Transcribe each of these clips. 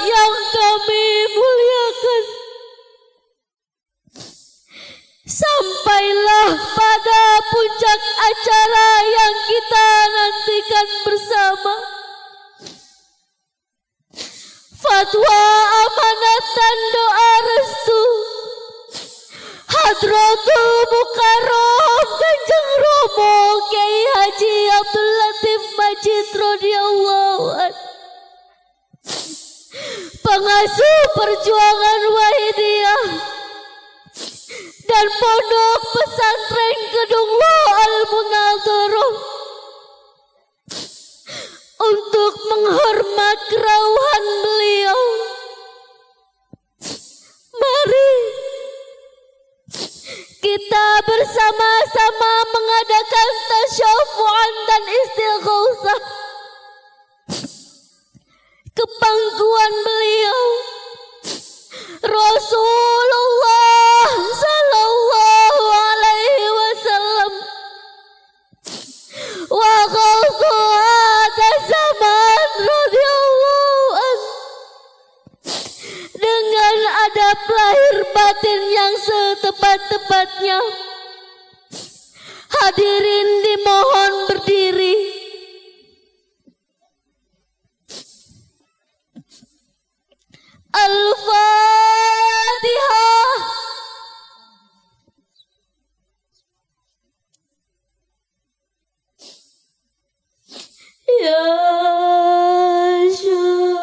Yang kami muliakan. Sampailah pada puncak acara yang kita nantikan bersama. Fatwa amanat dan doa restu. Hadratul Mukarram Kanjeng Romo Kiai Haji Abdul Latif Majid radhiyallahu anhu Pengasuh perjuangan Wahidiyah dan pondok pesantren Gedung Lo Al Munadharah untuk menghormat kerauhan beliau. Mari kita bersama-sama mengadakan tasyafu'an dan istighatsah kepangkuan beliau. Rasulullah sallallahu alaihi wasallam. Wa qawtu ada zaman radhiyallahu an. Dengan adab lahir batin yang setepat-tepatnya. Hadirin dimohon berdiri Al-Fatihah Ya Syafi'ah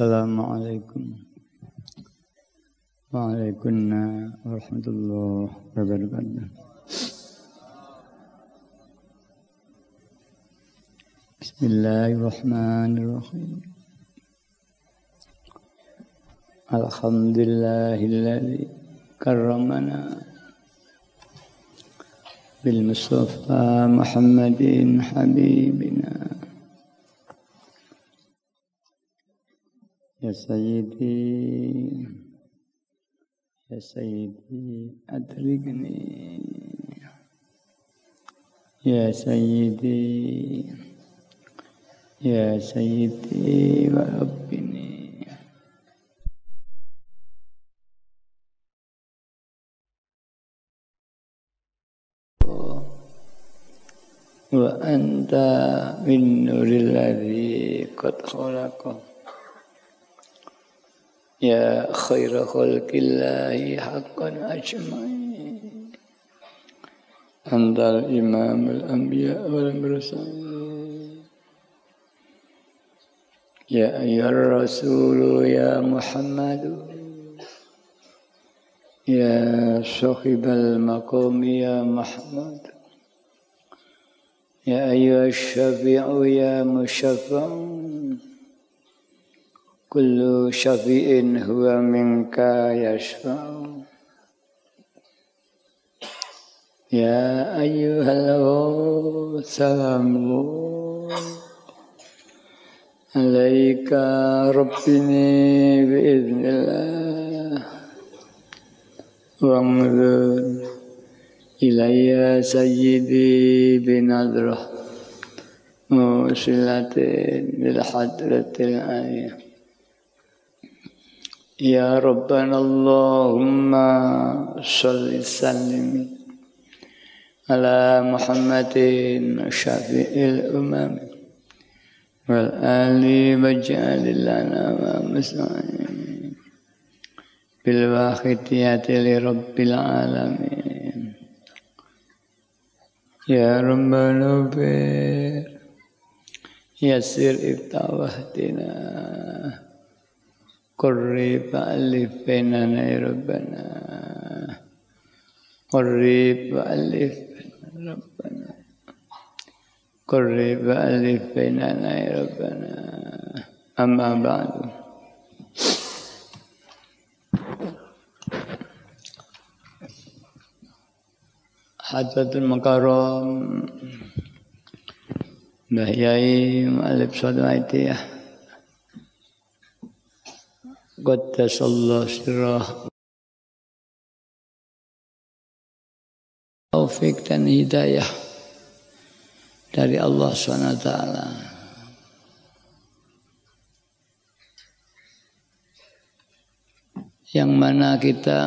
السلام عليكم. وعليكم ورحمة الله وبركاته. بسم الله الرحمن الرحيم. الحمد لله الذي كرمنا بالمصطفى محمد حبيبنا. Ya Sayyidi. Adrigni. Ya Sayyidi. Ya Sayyidi Wa Rabbini. Wa anta min nuril ladzi qad khalaqah يا خير خلق الله حقا أجمعين. أنت الإمام الأنبياء والمرسلين. يا أيها الرسول يا محمد. يا صاحب المقام يا محمد. يا أيها الشفيع يا مشفع. كل شفيء هو منك يشفع. يا أيها السلام عليك ربني بإذن الله. وانظر إلي سيدي بنظرة موصلة للحضرة الآية يا ربنا اللهم صل وسلم على محمد شفيع الأمم والآل واجعل لنا ومسلمين بالواحدية لرب العالمين. يا ربنا بير يسر افتح قرب ألف بيننا يا ربنا. قرب ألف ربنا. قرب ألف بيننا يا ربنا. أما بعد. Makaram Mbah Yai Mu'alib Sodaitiyah Qaddasallahu sirrah. Taufik dan hidayah dari Allah SWT yang mana kita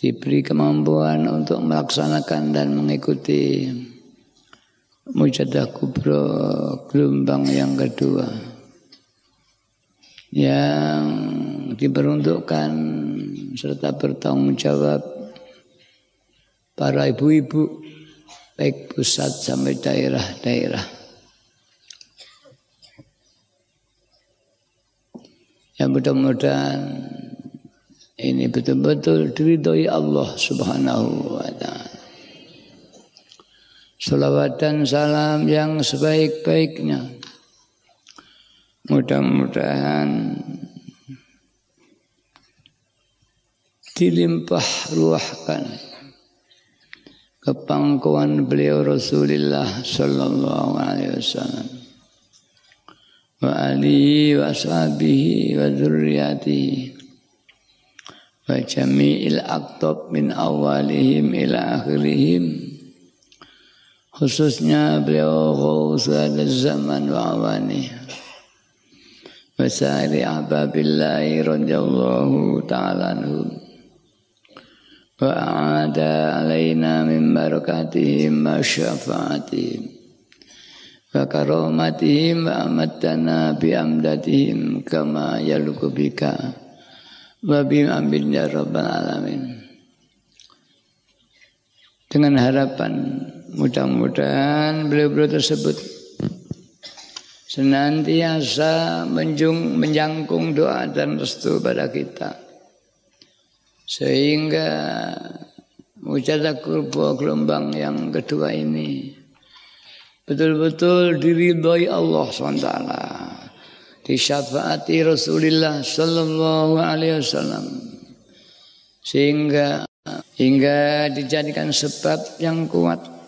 diberi kemampuan untuk melaksanakan dan mengikuti mujadah kubro gelombang yang kedua yang diperuntukkan serta bertanggung jawab para ibu-ibu baik pusat sampai daerah-daerah. Yang mudah-mudahan ini betul-betul diridhoi Allah Subhanahu wa taala. Salawat dan salam yang sebaik-baiknya Mudah-mudahan dilimpah ruahkan kepangkuan beliau Rasulullah sallallahu alaihi wasallam. Wa alihi wa sahbihi wa dzurriyyatihi. Wa jami'il aqtab min awalihim ila akhirihim. Khususnya beliau ghaus zaman wa awani wa sa'iri ahbabillahi radhiyallahu ta'ala anhum وأعاد علينا من بركاتهم وشفاعتهم وكرامتهم وأمتنا بأمدتهم كما يلق بك وبأمن يا رب العالمين dengan harapan mudah-mudahan beliau-beliau tersebut senantiasa menjung, menjangkung doa dan restu pada kita sehingga mujadah kurba gelombang yang kedua ini betul-betul diridhoi Allah SWT. Disyafaati Rasulullah sallallahu alaihi wasallam. Sehingga hingga dijadikan sebab yang kuat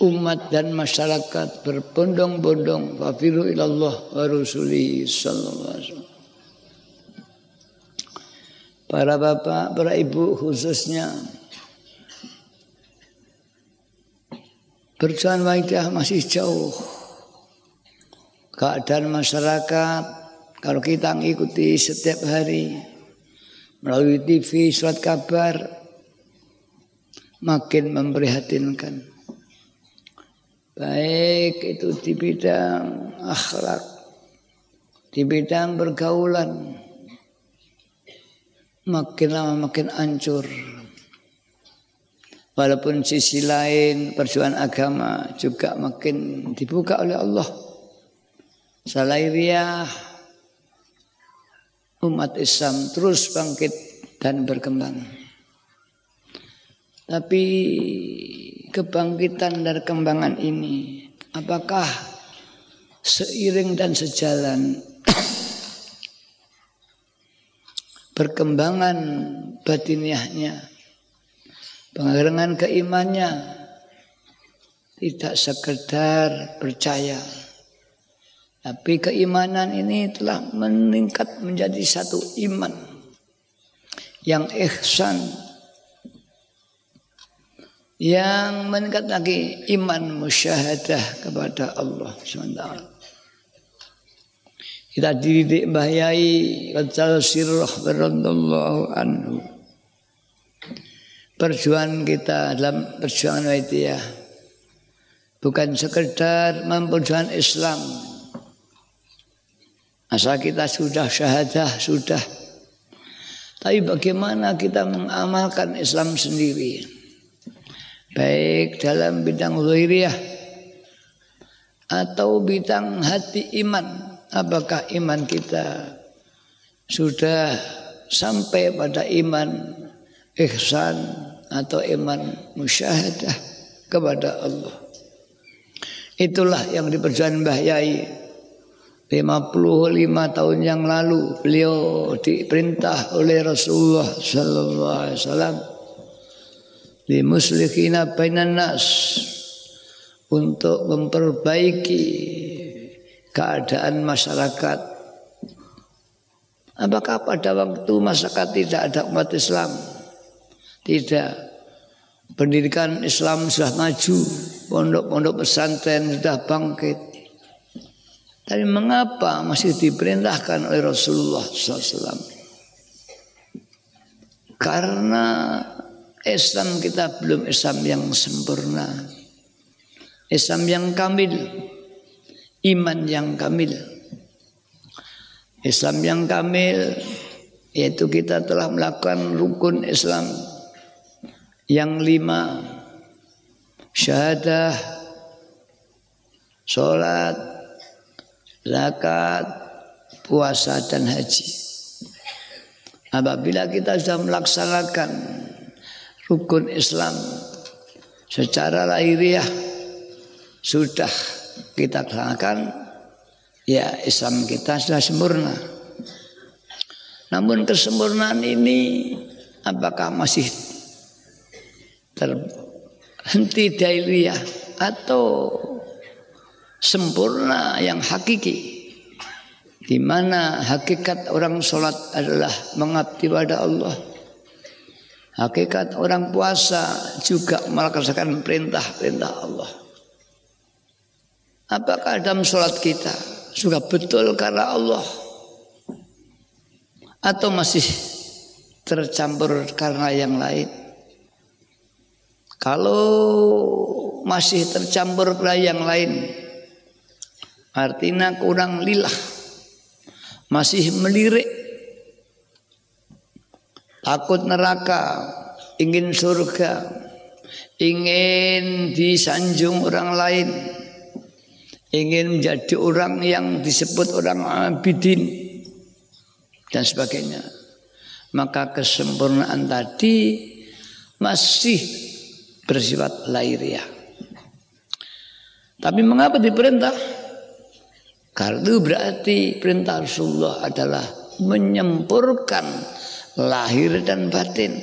umat dan masyarakat berbondong-bondong fafiru ilallah wa rasuli sallallahu. Para bapak, para ibu khususnya Berjuang waidah masih jauh. Keadaan masyarakat kalau kita mengikuti setiap hari melalui TV, surat kabar makin memprihatinkan baik itu di bidang akhlak, di bidang pergaulan, makin lama makin hancur. Walaupun sisi lain perjuangan agama juga makin dibuka oleh Allah. Salairiah umat Islam terus bangkit dan berkembang. Tapi kebangkitan dan kembangan ini? Apakah seiring dan sejalan perkembangan batiniahnya pengerengan keimannya tidak sekedar percaya tapi keimanan ini telah meningkat menjadi satu iman yang ihsan yang meningkat lagi iman musyahadah kepada Allah SWT. Kita dididik bahayai Qacal sirrah berantallahu anhu. Perjuangan kita dalam perjuangan waitiyah. Bukan sekedar memperjuangkan Islam. Asal kita sudah syahadah, sudah. Tapi bagaimana kita mengamalkan Islam sendiri baik dalam bidang zahiriyah atau bidang hati iman. Apakah iman kita sudah sampai pada iman ihsan atau iman musyahadah kepada Allah? Itulah yang diperjuangkan Mbah Yai 55 tahun yang lalu. Beliau diperintah oleh Rasulullah sallallahu alaihi wasallam li muslihina bainan nas untuk memperbaiki keadaan masyarakat. Apakah pada waktu masyarakat tidak ada umat Islam? Tidak. Pendidikan Islam sudah maju, pondok-pondok pesantren sudah bangkit. Tapi mengapa masih diperintahkan oleh Rasulullah SAW? Karena Islam kita belum Islam yang sempurna. Islam yang kamil. Iman yang kamil. Islam yang kamil yaitu kita telah melakukan rukun Islam yang lima syahadah sholat zakat puasa dan haji apabila kita sudah melaksanakan rukun Islam. Secara lahiriah sudah kita laksanakan ya Islam kita sudah sempurna. Namun kesempurnaan ini apakah masih terhenti dailiyah atau sempurna yang hakiki? Di mana hakikat orang sholat adalah mengabdi pada Allah hakikat orang puasa juga melaksanakan perintah-perintah Allah apakah dalam sholat kita sudah betul karena Allah atau masih tercampur karena yang lain kalau masih tercampur karena yang lain Artinya kurang lillah. Masih melirik. Takut neraka. Ingin surga. Ingin disanjung orang lain. Ingin menjadi orang yang disebut orang abidin. Dan sebagainya. Maka kesempurnaan tadi masih bersifat lahiriah. Tapi mengapa diperintah? Karena berarti perintah Rasulullah adalah menyempurkan lahir dan batin.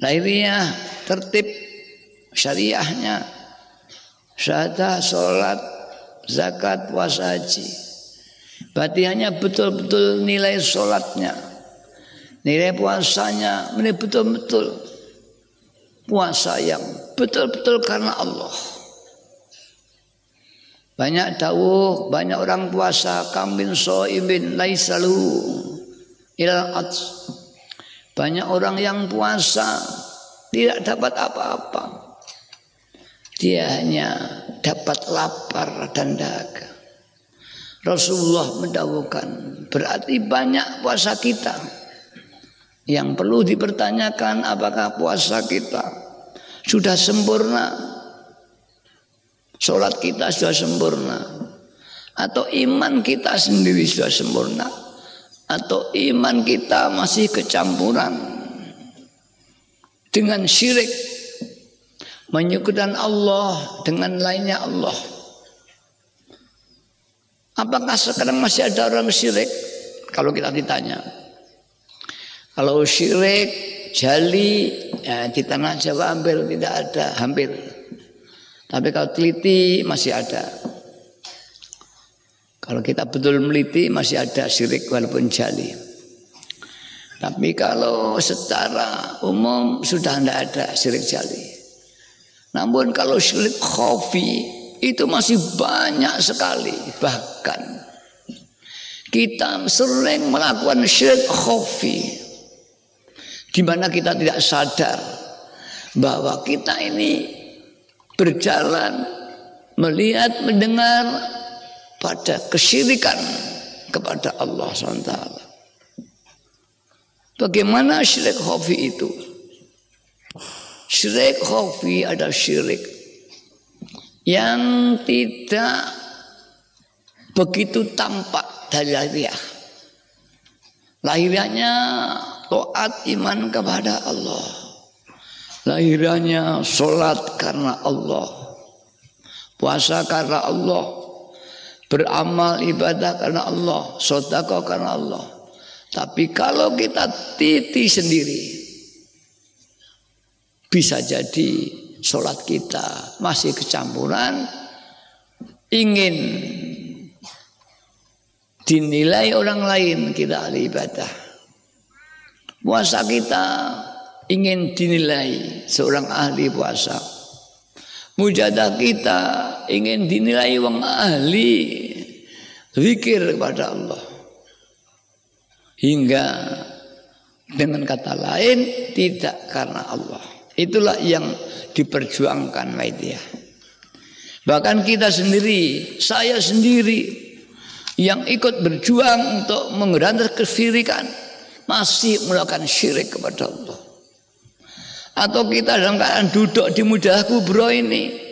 Lahirnya tertib syariahnya syahadah, sholat, zakat, puasa haji. Batinnya betul-betul nilai sholatnya. Nilai puasanya ini betul-betul puasa yang betul-betul karena Allah. Banyak dawuh, banyak orang puasa kambing soimin laisalu ilal ats. Banyak orang yang puasa tidak dapat apa-apa. Dia hanya dapat lapar dan dahaga. Rasulullah mendawukan berarti banyak puasa kita yang perlu dipertanyakan apakah puasa kita sudah sempurna Sholat kita sudah sempurna. Atau iman kita sendiri sudah sempurna. Atau iman kita masih kecampuran. Dengan syirik. Menyekutan Allah dengan lainnya Allah. Apakah sekarang masih ada orang syirik? Kalau kita ditanya. Kalau syirik, jali, ya, di tanah Jawa hampir tidak ada. Hampir. Tapi kalau teliti masih ada. Kalau kita betul meliti masih ada syirik walaupun jali. Tapi kalau secara umum sudah tidak ada syirik jali. Namun kalau syirik khofi itu masih banyak sekali. Bahkan kita sering melakukan syirik khofi. Di mana kita tidak sadar bahwa kita ini berjalan melihat mendengar pada kesyirikan kepada Allah SWT. Bagaimana syirik khafi itu? Syirik khafi ada syirik yang tidak begitu tampak dari lahiriah. Lahiriahnya taat iman kepada Allah. Lahirannya sholat karena Allah. Puasa karena Allah. Beramal ibadah karena Allah. Sodako karena Allah. Tapi kalau kita titi sendiri. Bisa jadi sholat kita masih kecampuran. Ingin dinilai orang lain kita ahli ibadah. Puasa kita ingin dinilai seorang ahli puasa. Mujadah kita ingin dinilai wong ahli zikir kepada Allah. Hingga dengan kata lain tidak karena Allah. Itulah yang diperjuangkan Maidiyah. Bahkan kita sendiri, saya sendiri yang ikut berjuang untuk mengerantas kesyirikan masih melakukan syirik kepada Allah atau kita dalam keadaan duduk di mudah kubro ini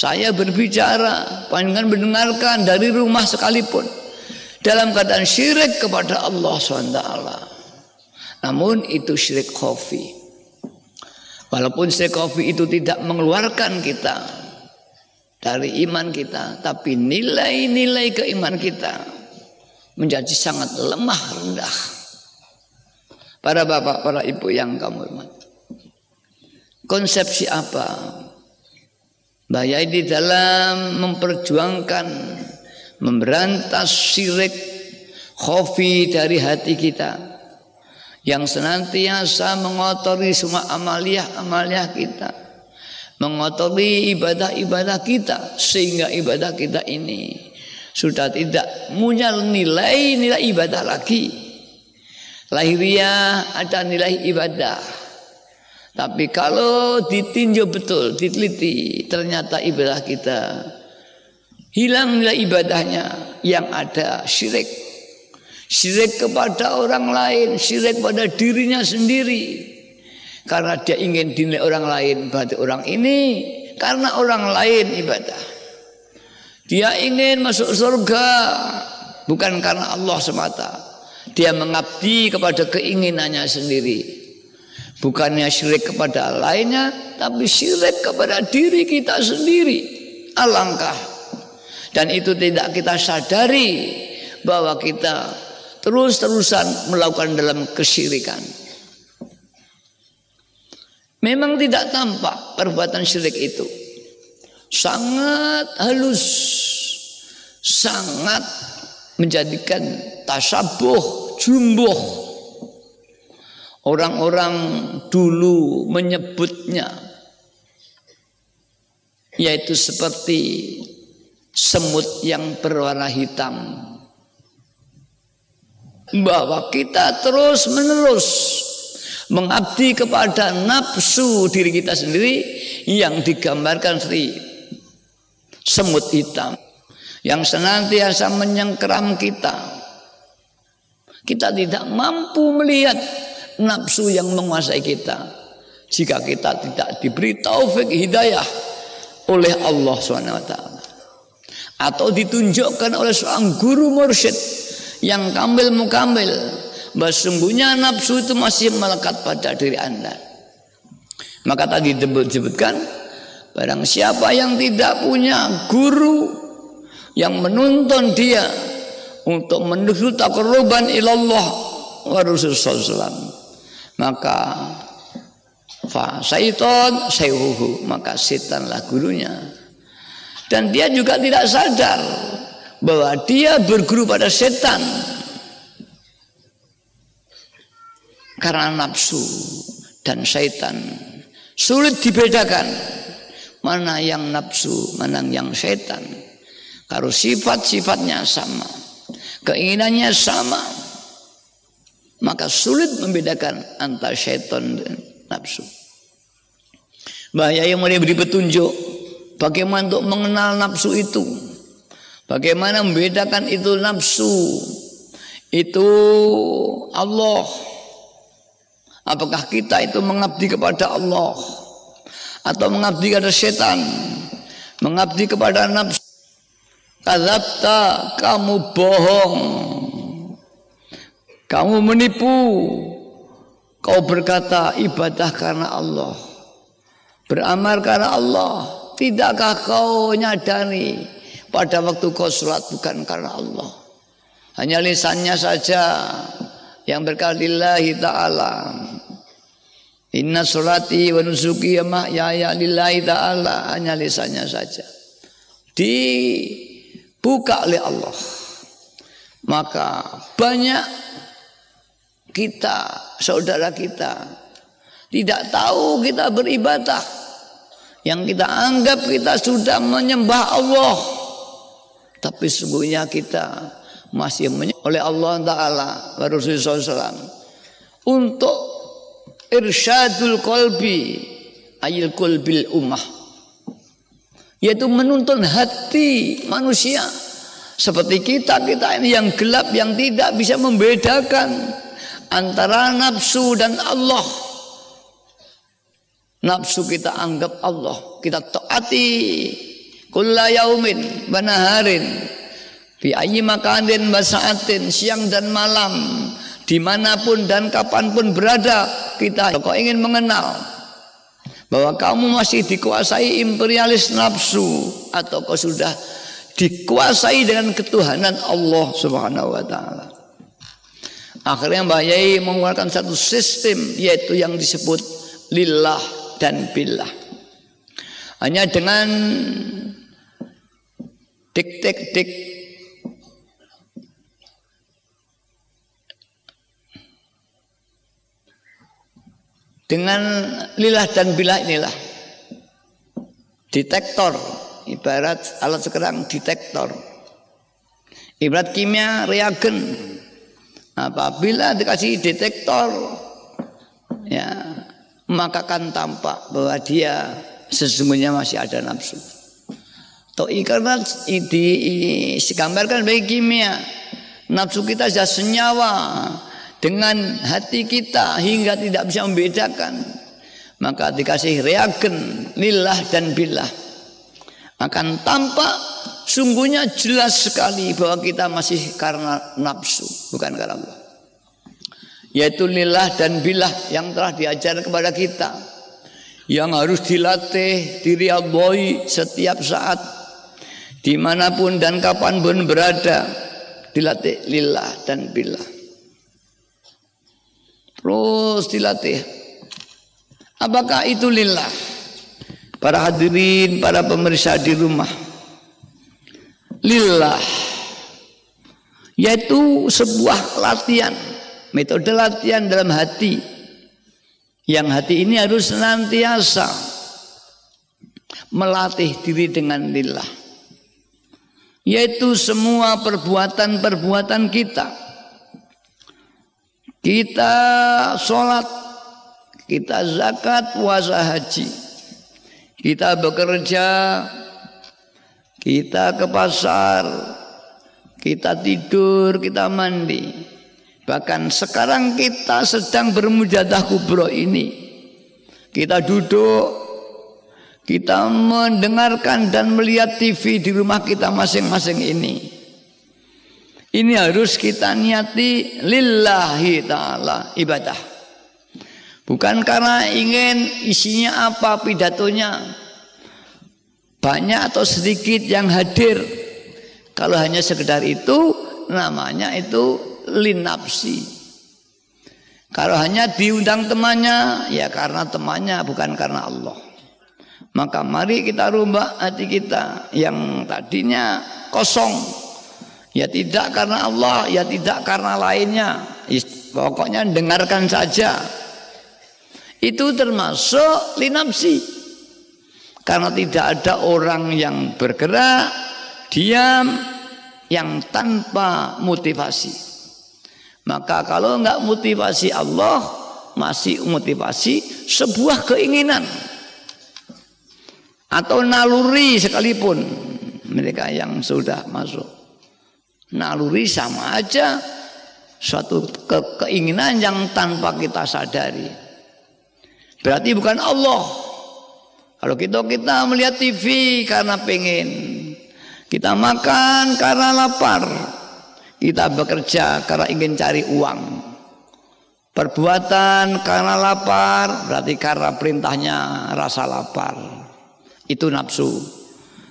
saya berbicara panjangan mendengarkan dari rumah sekalipun dalam keadaan syirik kepada Allah SWT namun itu syirik khafi walaupun syirik khafi itu tidak mengeluarkan kita dari iman kita tapi nilai-nilai keiman kita menjadi sangat lemah rendah. Para bapak, para ibu yang kamu hormati. Konsepsi apa? Bahaya di dalam memperjuangkan memberantas syirik khofi dari hati kita. Yang senantiasa mengotori semua amaliah-amaliah kita. Mengotori ibadah-ibadah kita sehingga ibadah kita ini sudah tidak punya nilai-nilai ibadah lagi. Lahiriah ada nilai ibadah tapi kalau ditinjau betul diteliti ternyata ibadah kita hilang nilai ibadahnya yang ada syirik Syirik kepada orang lain, syirik pada dirinya sendiri. Karena dia ingin dinilai orang lain, berarti orang ini karena orang lain ibadah. Dia ingin masuk surga bukan karena Allah semata. Dia mengabdi kepada keinginannya sendiri. Bukannya syirik kepada lainnya, tapi syirik kepada diri kita sendiri. Alangkah. Dan itu tidak kita sadari bahwa kita terus-terusan melakukan dalam kesyirikan. Memang tidak tampak perbuatan syirik itu. Sangat halus. Sangat menjadikan tasabuh, jumbuh. Orang-orang dulu menyebutnya yaitu seperti semut yang berwarna hitam bahwa kita terus menerus mengabdi kepada nafsu diri kita sendiri yang digambarkan seperti semut hitam yang senantiasa menyengkeram kita. Kita tidak mampu melihat nafsu yang menguasai kita. Jika kita tidak diberi taufik hidayah oleh Allah SWT atau ditunjukkan oleh seorang guru mursyid yang kambil mukambil bahwa sungguhnya nafsu itu masih melekat pada diri anda. Maka tadi disebutkan barang siapa yang tidak punya guru yang menuntun dia untuk menuju takruban ilallah wa rasulullah maka fa syaiton sayuhu maka setanlah gurunya. Dan dia juga tidak sadar bahwa dia berguru pada setan. Karena nafsu dan setan sulit dibedakan mana yang nafsu mana yang setan kalau sifat-sifatnya sama keinginannya sama maka sulit membedakan antara setan dan nafsu bahaya yang mau diberi petunjuk bagaimana untuk mengenal nafsu itu Bagaimana membedakan itu nafsu? Itu Allah. Apakah kita itu mengabdi kepada Allah atau mengabdi kepada setan? Mengabdi kepada nafsu. Kadzabta, kamu bohong. Kamu menipu. Kau berkata ibadah karena Allah. Beramal karena Allah. Tidakkah kau nyadari pada waktu kau sholat bukan karena Allah. Hanya lisannya saja yang berkata lillahi ta'ala. Inna sholati wa nusuki ya ya lillahi ta'ala. Hanya lisannya saja. Dibuka oleh Allah. Maka banyak kita, saudara kita, tidak tahu kita beribadah. Yang kita anggap kita sudah menyembah Allah. Tapi sungguhnya kita masih oleh Allah Ta'ala Rasulullah SAW untuk irsyadul kolbi ayil kolbil ummah. Yaitu menuntun hati manusia. Seperti kita kita ini yang gelap yang tidak bisa membedakan antara nafsu dan Allah. Nafsu kita anggap Allah. Kita taati. Kulla yaumin banaharin fi ayyi makanin basaatin siang dan malam. Di mana pun dan kapan pun berada kita kau ingin mengenal bahwa kamu masih dikuasai imperialis nafsu atau kau sudah dikuasai dengan ketuhanan Allah Subhanahu wa taala. Akhirnya Mbak Yai mengeluarkan satu sistem yaitu yang disebut lillah dan billah. Hanya dengan tik tik tik dengan lillah dan billah inilah. Detektor ibarat alat sekarang detektor ibarat kimia reagen apabila dikasih detektor ya maka kan tampak bahwa dia sesungguhnya masih ada nafsu. Toh karena digambarkan bagi kimia. Nafsu kita sudah senyawa dengan hati kita hingga tidak bisa membedakan. Maka dikasih reagen lillah dan billah. Akan tampak sungguhnya jelas sekali bahwa kita masih karena nafsu bukan karena Allah. Yaitu lillah dan billah yang telah diajar kepada kita. Yang harus dilatih diri Allah setiap saat. Di mana pun dan kapan pun berada dilatih lillah dan billah. Terus dilatih. Apakah itu lillah? Para hadirin para pemirsa di rumah lillah. Yaitu sebuah latihan metode latihan dalam hati. Yang hati ini harus senantiasa melatih diri dengan lillah. Yaitu semua perbuatan-perbuatan kita. Kita sholat kita zakat puasa haji. Kita bekerja kita ke pasar, kita tidur, kita mandi. Bahkan sekarang kita sedang bermujadah kubro ini. Kita duduk, kita mendengarkan dan melihat TV di rumah kita masing-masing ini. Ini harus kita niati lillahi ta'ala ibadah. Bukan karena ingin isinya apa pidatonya, banyak atau sedikit yang hadir. Kalau hanya sekedar itu namanya itu linapsi. Kalau hanya diundang temannya ya karena temannya bukan karena Allah. Maka mari kita rubah hati kita yang tadinya kosong. Ya tidak karena Allah ya tidak karena lainnya. Pokoknya dengarkan saja. Itu termasuk linapsi karena tidak ada orang yang bergerak, diam, yang tanpa motivasi. Maka kalau enggak motivasi Allah, masih motivasi sebuah keinginan. Atau naluri sekalipun mereka yang sudah masuk. Naluri sama aja suatu ke keinginan yang tanpa kita sadari. Berarti bukan Allah kalau kita kita melihat TV karena pengen, kita makan karena lapar, kita bekerja karena ingin cari uang. Perbuatan karena lapar berarti karena perintahnya rasa lapar. Itu nafsu.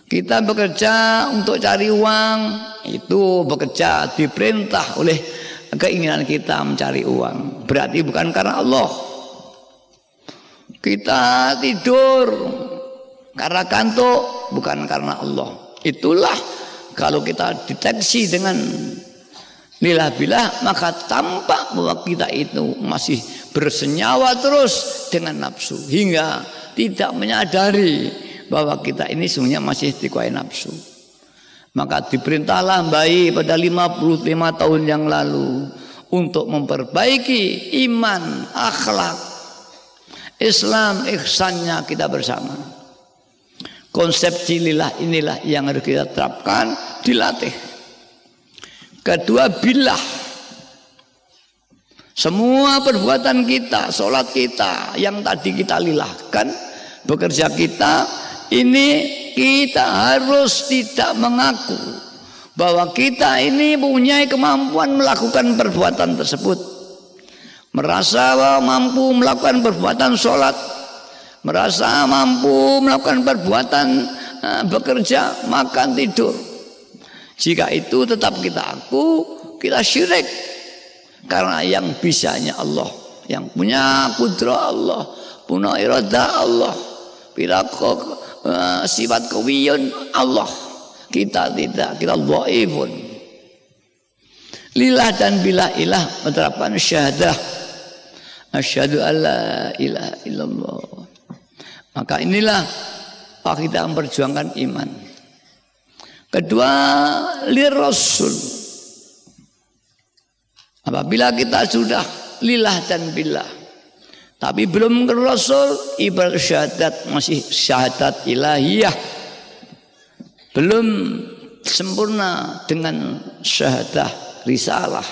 Kita bekerja untuk cari uang, itu bekerja diperintah oleh keinginan kita mencari uang. Berarti bukan karena Allah. Kita tidur karena kantuk bukan karena Allah. Itulah kalau kita deteksi dengan lillah bilah maka tampak bahwa kita itu masih bersenyawa terus dengan nafsu hingga tidak menyadari bahwa kita ini sebenarnya masih dikuasai nafsu. Maka diperintahlah bayi pada 55 tahun yang lalu untuk memperbaiki iman, akhlak, Islam ihsannya kita bersama. Konsep cililah inilah yang harus kita terapkan, dilatih. Kedua bilah. Semua perbuatan kita, sholat kita, yang tadi kita lilahkan, bekerja kita, ini kita harus tidak mengaku bahwa kita ini punya kemampuan melakukan perbuatan tersebut merasa mampu melakukan perbuatan sholat, merasa mampu melakukan perbuatan uh, bekerja, makan, tidur. Jika itu tetap kita aku, kita syirik. Karena yang bisanya Allah, yang punya kudra Allah, punya irada Allah, bila uh, sifat kewiyun Allah. Kita tidak, kita dhaifun. Lillah dan bila ilah menerapkan syahadah. Asyhadu alla ilaha illallah. Maka inilah kita memperjuangkan iman. Kedua, lir rasul. Apabila kita sudah lillah dan billah. Tapi belum ke rasul, ibarat syahadat masih syahadat ilahiyah. Belum sempurna dengan syahadah risalah.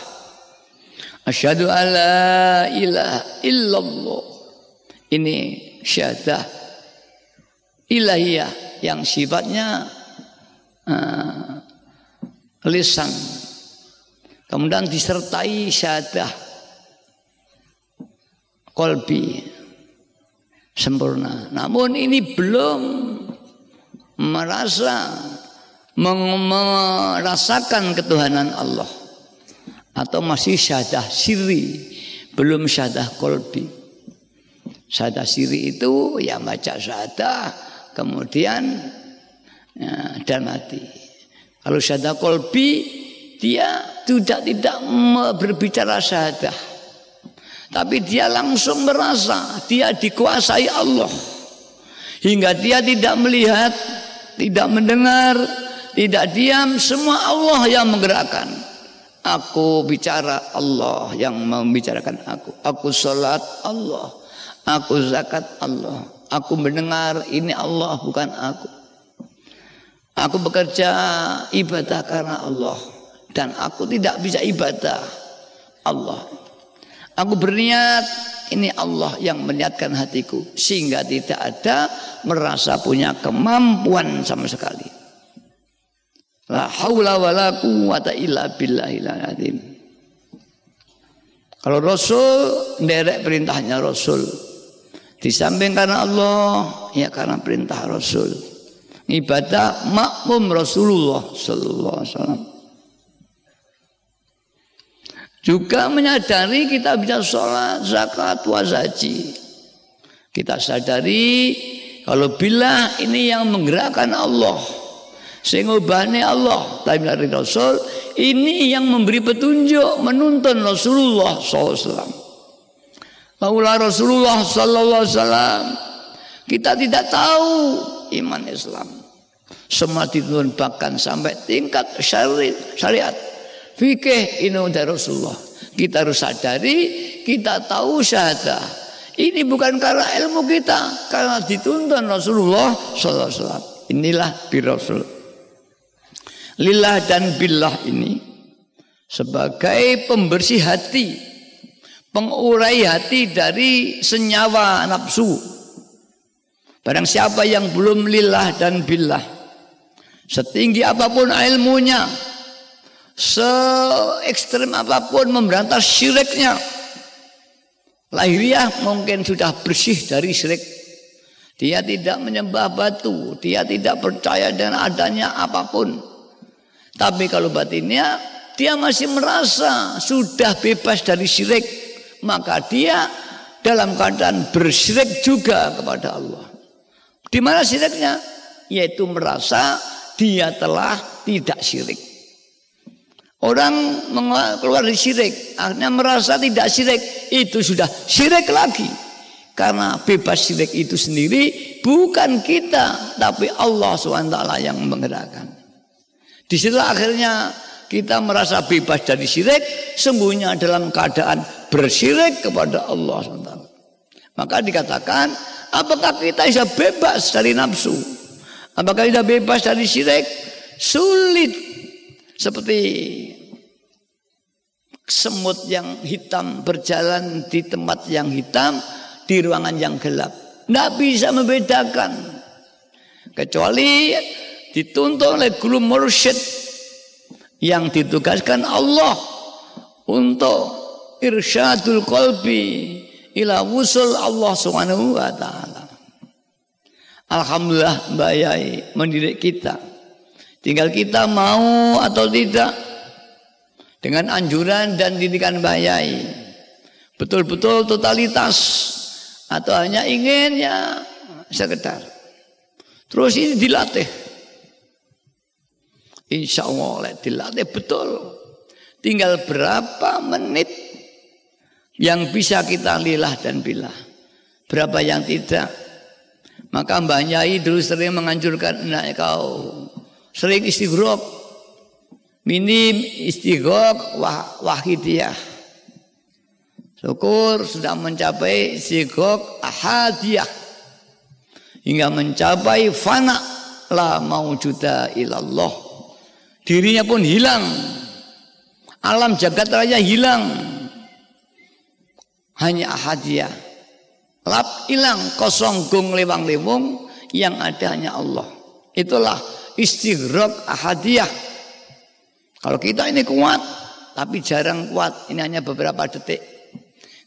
Asyhadu alla ilaha illallah. Ini syahadah ilahiyah yang sifatnya uh, lisan. Kemudian disertai syahadah kolbi sempurna. Namun ini belum merasa merasakan ketuhanan Allah atau masih syahadah siri belum syahadah kolbi. Syahadah siri itu ya baca syahadah kemudian ya, dan mati. Kalau syahadah kolbi dia tidak tidak berbicara syahadah tapi dia langsung merasa dia dikuasai Allah. Hingga dia tidak melihat tidak mendengar tidak diam semua Allah yang menggerakkan Aku bicara Allah yang membicarakan aku. Aku salat Allah. Aku zakat Allah. Aku mendengar ini Allah bukan aku. Aku bekerja ibadah karena Allah. Dan aku tidak bisa ibadah Allah. Aku berniat ini Allah yang meniatkan hatiku. Sehingga tidak ada merasa punya kemampuan sama sekali. La haula wala quwata illa billahil azim. Kalau Rasul nderek perintahnya Rasul. Di samping karena Allah, ya karena perintah Rasul. Ibadah makmum Rasulullah sallallahu alaihi wasallam. Juga menyadari kita bisa sholat, zakat, puasa, haji. Kita sadari kalau bila ini yang menggerakkan Allah sing ubahne Allah. Tapi dari Rasul ini yang memberi petunjuk menuntun Rasulullah SAW Maulah Rasulullah Sallallahu Alaihi kita tidak tahu iman Islam. Semua bahkan sampai tingkat syariat syariat. Fikih ini dari Rasulullah. Kita harus sadari kita tahu syahadah. Ini bukan karena ilmu kita karena dituntun Rasulullah Wasallam. Inilah bi Rasul lillah dan billah ini sebagai pembersih hati, pengurai hati dari senyawa nafsu. Barang siapa yang belum lillah dan billah, setinggi apa pun ilmunya, se ekstrem apa pun memberantas syiriknya, lahiriah mungkin sudah bersih dari syirik. Dia tidak menyembah batu, dia tidak percaya dengan adanya apa pun. Tapi kalau batinnya dia masih merasa sudah bebas dari syirik, maka dia dalam keadaan bersyirik juga kepada Allah. Di mana syiriknya? Yaitu merasa dia telah tidak syirik. Orang keluar dari syirik, akhirnya merasa tidak syirik, itu sudah syirik lagi. Karena bebas syirik itu sendiri bukan kita, tapi Allah SWT yang menggerakkan. Di situ akhirnya kita merasa bebas dari syirik, sembunyi dalam keadaan bersyirik kepada Allah SWT. Maka dikatakan, apakah kita bisa bebas dari nafsu? Apakah kita bebas dari syirik? Sulit. Seperti semut yang hitam berjalan di tempat yang hitam, di ruangan yang gelap. Tidak bisa membedakan. Kecuali dituntun oleh guru mursyid yang ditugaskan Allah untuk irsyadul qalbi ila wusul Allah Subhanahu wa taala. Alhamdulillah Mbak Yai mendidik kita Tinggal kita mau atau tidak dengan anjuran dan didikan bayai. Betul-betul totalitas atau hanya ingin ya sekedar. Terus ini dilatih. Insya Allah dilatih betul. Tinggal berapa menit yang bisa kita lilah dan bilah. Berapa yang tidak. Maka Mbah Nyai dulu sering menganjurkan nah, kau sering istighraq. Minim istighraq wah, wahidiyah. Syukur sudah mencapai istighraq ahadiyah. Hingga mencapai fana la maujuda ilallah. Dirinya pun hilang. Alam jagat raya hilang. Hanya ahadiyah. Lap hilang kosong gung lewang lewung yang ada hanya Allah. Itulah istighraq ahadiyah. Kalau kita ini kuat tapi jarang kuat, ini hanya beberapa detik.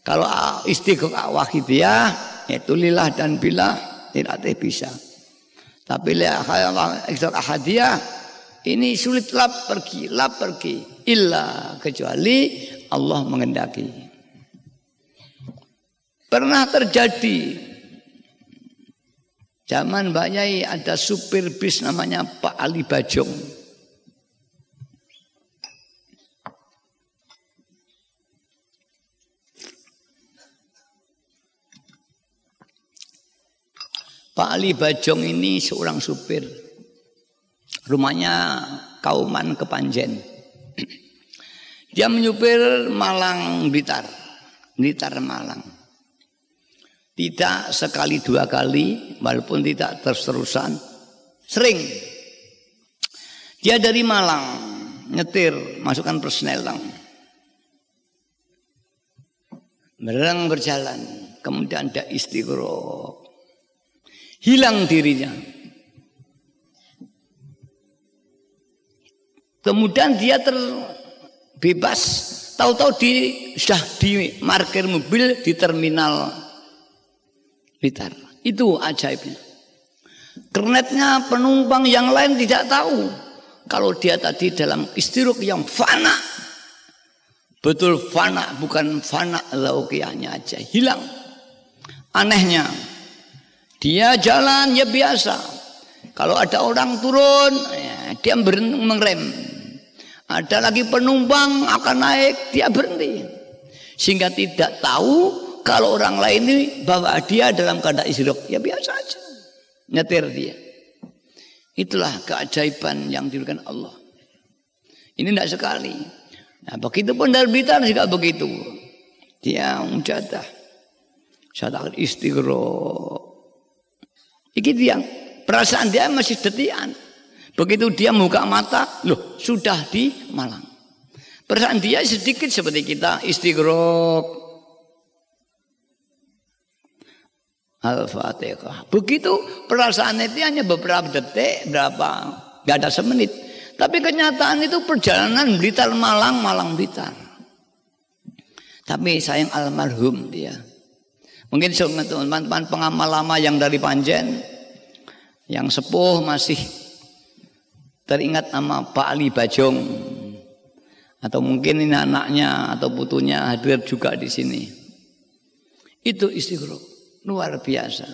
Kalau istighraq wahidiyah itu lillah dan billah tidak bisa. Tapi lihat ahadiyah ini sulit lap pergi, lap pergi. Illa kecuali Allah mengendaki. Pernah terjadi zaman Mbak Yai ada supir bis namanya Pak Ali Bajong. Pak Ali Bajong ini seorang supir. Rumahnya Kauman Kepanjen. Dia menyupir Malang Blitar. Blitar Malang. Tidak sekali dua kali, walaupun tidak terus-terusan. Sering. Dia dari Malang, nyetir, masukkan persnelang. Mereng berjalan, kemudian ada istighroh. Hilang dirinya. Kemudian dia terbebas. Tahu-tahu di sudah di markir mobil di terminal Blitar. Itu ajaibnya. Kernetnya penumpang yang lain tidak tahu. Kalau dia tadi dalam istiruk yang fana. Betul fana, bukan fana laukiahnya aja. Hilang. Anehnya. Dia jalan ya biasa. Kalau ada orang turun, ya, dia berhenti mengrem. Ada lagi penumpang akan naik, dia berhenti. Sehingga tidak tahu kalau orang lain ini bawa dia dalam keadaan isyrok, ya biasa aja. Nyetir dia. Itulah keajaiban yang diberikan Allah. Ini tidak sekali. Nah, begitu pun dari Blitar juga begitu. Dia mujadah. Syadat istighroh. Iki dia. Perasaan dia masih detian. Begitu dia buka mata, loh sudah di Malang. Perasaan dia sedikit seperti kita istighroh Al-Fatihah. Begitu perasaan itu hanya beberapa detik, berapa, nggak ada semenit. Tapi kenyataan itu perjalanan Blitar Malang, Malang Blitar. Tapi sayang almarhum dia. Mungkin teman-teman pengamal lama yang dari Panjen, yang sepuh masih teringat nama Pak Ali Bajong. Atau mungkin ini anaknya atau putunya hadir juga di sini. Itu istighfar luar biasa.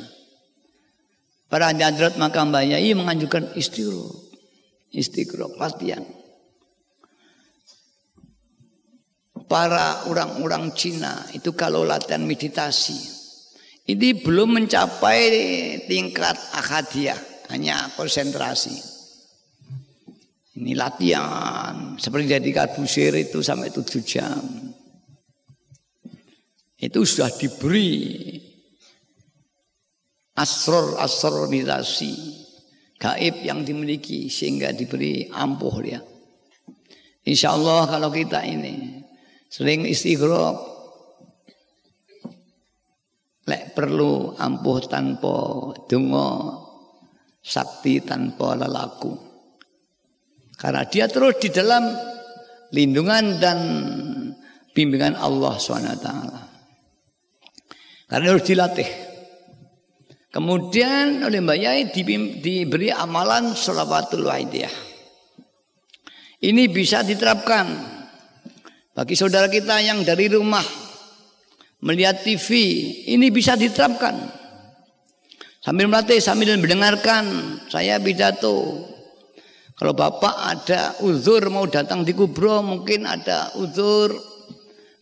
Para hadrat maka Mbak Yai menganjurkan istighfar. Istighfar latihan. Para orang-orang Cina itu kalau latihan meditasi ini belum mencapai tingkat akadiah, hanya konsentrasi. Ini latihan seperti jadi kabusir itu sampai tujuh jam. Itu sudah diberi asror asrorisasi gaib yang dimiliki sehingga diberi ampuh dia. Insya Allah kalau kita ini sering istighraq lek perlu ampuh tanpa dungo sakti tanpa lelaku. Karena dia terus di dalam lindungan dan bimbingan Allah SWT. Karena harus dilatih. Kemudian oleh Mbak Yai diberi amalan sholawatul waidiyah. Ini bisa diterapkan bagi saudara kita yang dari rumah melihat TV, ini bisa diterapkan. Sambil melatih, sambil mendengarkan saya pidato. Kalau Bapak ada uzur mau datang di kubro, mungkin ada uzur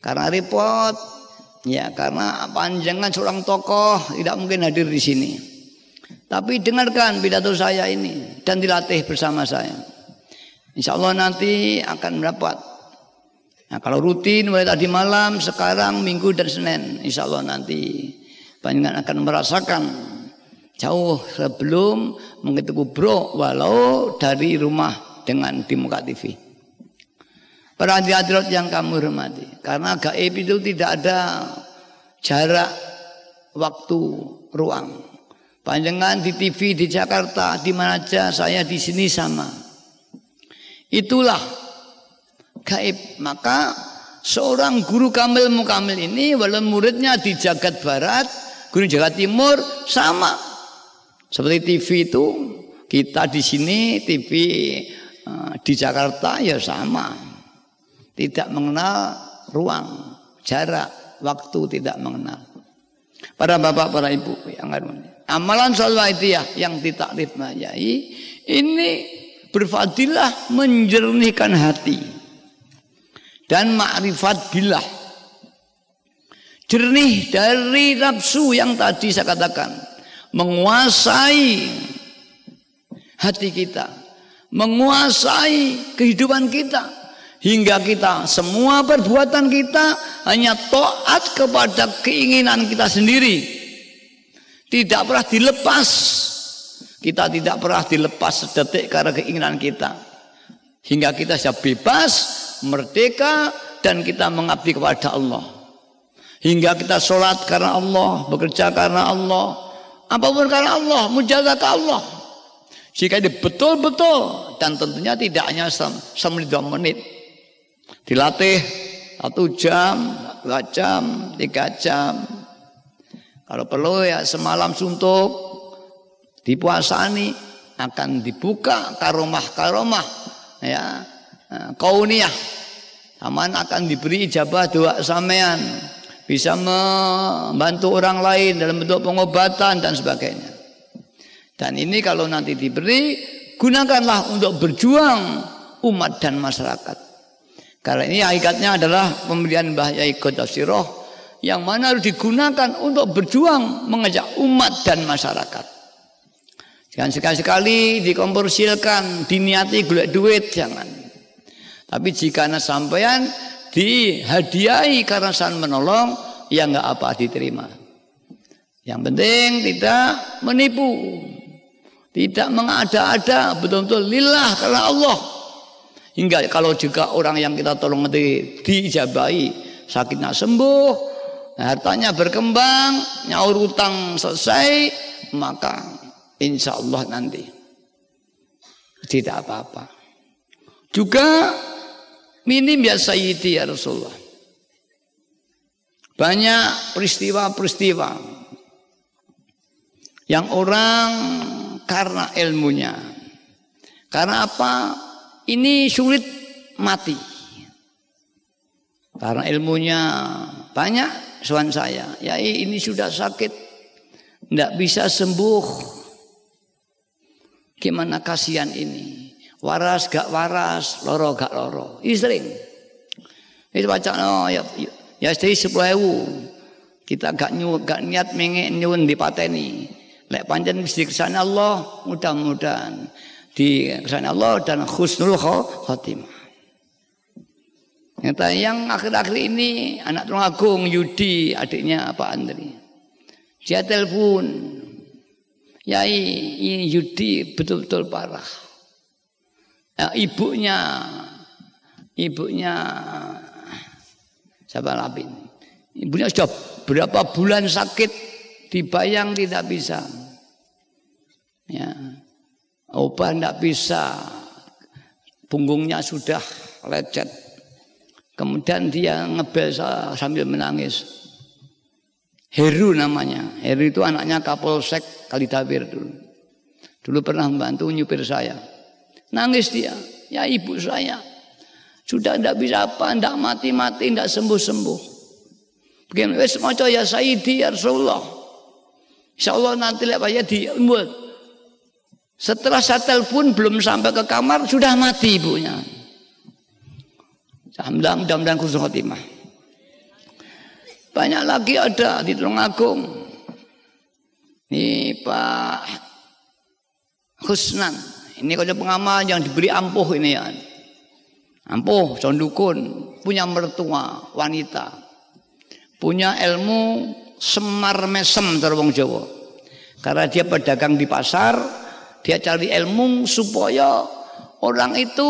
karena repot, ya karena panjangan seorang tokoh tidak mungkin hadir di sini. Tapi dengarkan pidato saya ini dan dilatih bersama saya. Insya Allah nanti akan mendapat. Nah, kalau rutin mulai tadi malam, sekarang minggu dan senin, insya Allah nanti panjangan akan merasakan jauh sebelum mengikuti bro walau dari rumah dengan di muka TV. Para hadirat yang kamu hormati, karena gaib itu tidak ada jarak, waktu, ruang. Panjangan di TV di Jakarta, di mana aja saya di sini sama. Itulah gaib. Maka seorang guru kamil mukamil ini walau muridnya di Jagat Barat, guru Jagat Timur sama. Seperti TV itu kita di sini TV eh, di Jakarta ya sama. Tidak mengenal ruang, jarak, waktu tidak mengenal. Para bapak, para ibu yang. Amalan ya yang ditakrif mayai ini berfadilah menjernihkan hati dan makrifat billah. Jernih dari nafsu yang tadi saya katakan menguasai hati kita, menguasai kehidupan kita hingga kita semua perbuatan kita hanya taat kepada keinginan kita sendiri tidak pernah dilepas. Kita tidak pernah dilepas sedetik karena keinginan kita. Hingga kita sudah bebas, merdeka, dan kita mengabdi kepada Allah. Hingga kita sholat karena Allah, bekerja karena Allah. Apa pun karena Allah, menjaga ke Allah. Jika ini betul-betul dan tentunya tidak hanya semenit dua menit. Dilatih satu jam, dua jam, tiga jam, kalau perlu ya semalam suntuk dipuasani akan dibuka karomah-karomah ya eh, kauniyah. Aman akan diberi ijabah doa sampean bisa membantu orang lain dalam bentuk pengobatan dan sebagainya. Dan ini kalau nanti diberi gunakanlah untuk berjuang umat dan masyarakat. Karena ini hakikatnya adalah pemberian Mbah Yai Qadasiroh yang mana harus digunakan untuk berjuang mengajak umat dan masyarakat. Jangan sekali-sekali dikomersilkan, diniati golek duit, jangan. Tapi jika anda sampean dihadiahi karena san menolong, ya nggak apa diterima. Yang penting tidak menipu, tidak mengada-ada, betul-betul lillah karena Allah. Hingga kalau juga orang yang kita tolong di, diijabahi, sakitnya sembuh, hartanya berkembang, nyaur utang selesai, maka insya Allah nanti tidak apa-apa. Juga minim ya Sayyidi ya Rasulullah. Banyak peristiwa-peristiwa yang orang karena ilmunya. Karena apa? Ini sulit mati. Karena ilmunya banyak suan saya, ya ini sudah sakit, tidak bisa sembuh. Gimana kasihan ini? Waras gak waras, loro gak loro. Ini. Itu baca no, ya, ya jadi sepuluh ewu. Kita gak nyu, gak niat mengen nyun di pateni. Lek panjang di ke sana Allah, mudah-mudahan di ke sana Allah dan khusnul khotimah. Yang, yang akhir-akhir ini anak Tulung Agung Yudi adiknya Pak Andri. Dia telepon. Yai Yudi betul-betul parah. Ya, ibunya ibunya siapa Labin. Ibunya sudah berapa bulan sakit dibayang tidak bisa. Ya. Obat tidak bisa. Punggungnya sudah lecet Kemudian dia ngebel sambil menangis. Heru namanya. Heru itu anaknya Kapolsek Kalidawir dulu. Dulu pernah membantu nyupir saya. Nangis dia. Ya ibu saya. Sudah tidak bisa apa, tidak mati-mati, tidak sembuh-sembuh. Begini, wes maca ya Sayyidi ya Rasulullah. Insya Allah nanti lewat ya di Setelah saya telepon belum sampai ke kamar sudah mati ibunya. Mudah-mudahan khusus khotimah. Banyak lagi ada di Tulungagung. Ini Pak Husnan. Ini kalau pengamal yang diberi ampuh ini ya. Ampuh, sondukun, punya mertua wanita. Punya ilmu semar mesem terwong Jawa. Karena dia pedagang di pasar, dia cari ilmu supaya orang itu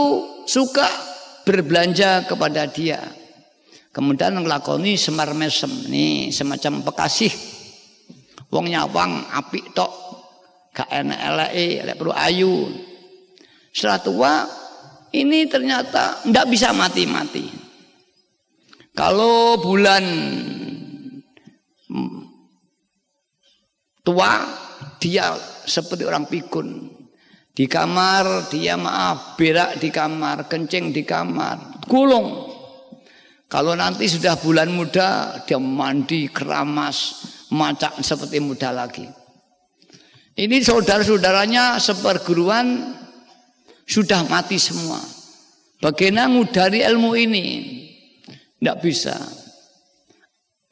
suka berbelanja kepada dia. Kemudian ngelakoni semar mesem nih semacam bekasih. Wong nyawang api tok gak enak perlu ayu. Setelah tua ini ternyata ndak bisa mati-mati. Kalau bulan tua dia seperti orang pikun. Di kamar dia maaf berak di kamar, kencing di kamar, gulung. Kalau nanti sudah bulan muda dia mandi keramas, macak seperti muda lagi. Ini saudara-saudaranya seperguruan sudah mati semua. Bagaimana ngudari ilmu ini? Tidak bisa.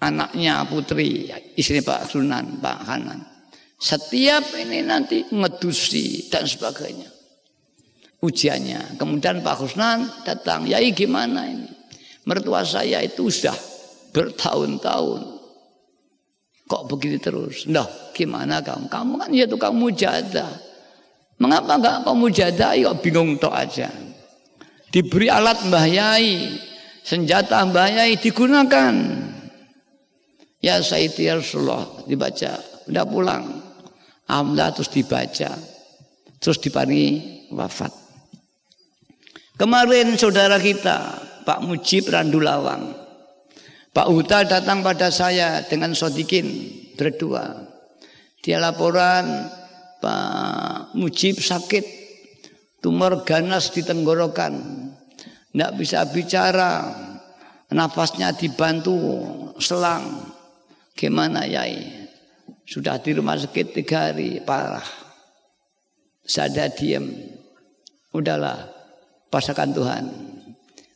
Anaknya putri, istri Pak Sunan, Pak Hanan. Setiap ini nanti ngedusi dan sebagainya. Ujiannya. Kemudian Pak Husnan datang, yai gimana ini? Mertua saya itu sudah bertahun-tahun. Kok begini terus? Nah, gimana kamu? Kamu kan ya tukang mujadah. Mengapa enggak kamu mujadah? Yuk bingung tok aja. Diberi alat Mbah Yai, senjata Mbah Yai digunakan. Ya Sayyidi Rasulullah dibaca, udah pulang. Alhamdulillah terus dibaca. Terus diparingi wafat. Kemarin saudara kita Pak Mujib Randulawang. Pak Huta datang pada saya dengan Sodikin berdua. Dia laporan Pak Mujib sakit tumor ganas di tenggorokan. Tidak bisa bicara. Nafasnya dibantu selang. Gimana yai? Sudah di rumah sakit tiga hari, parah. Saya diam. Udahlah, pasakan Tuhan.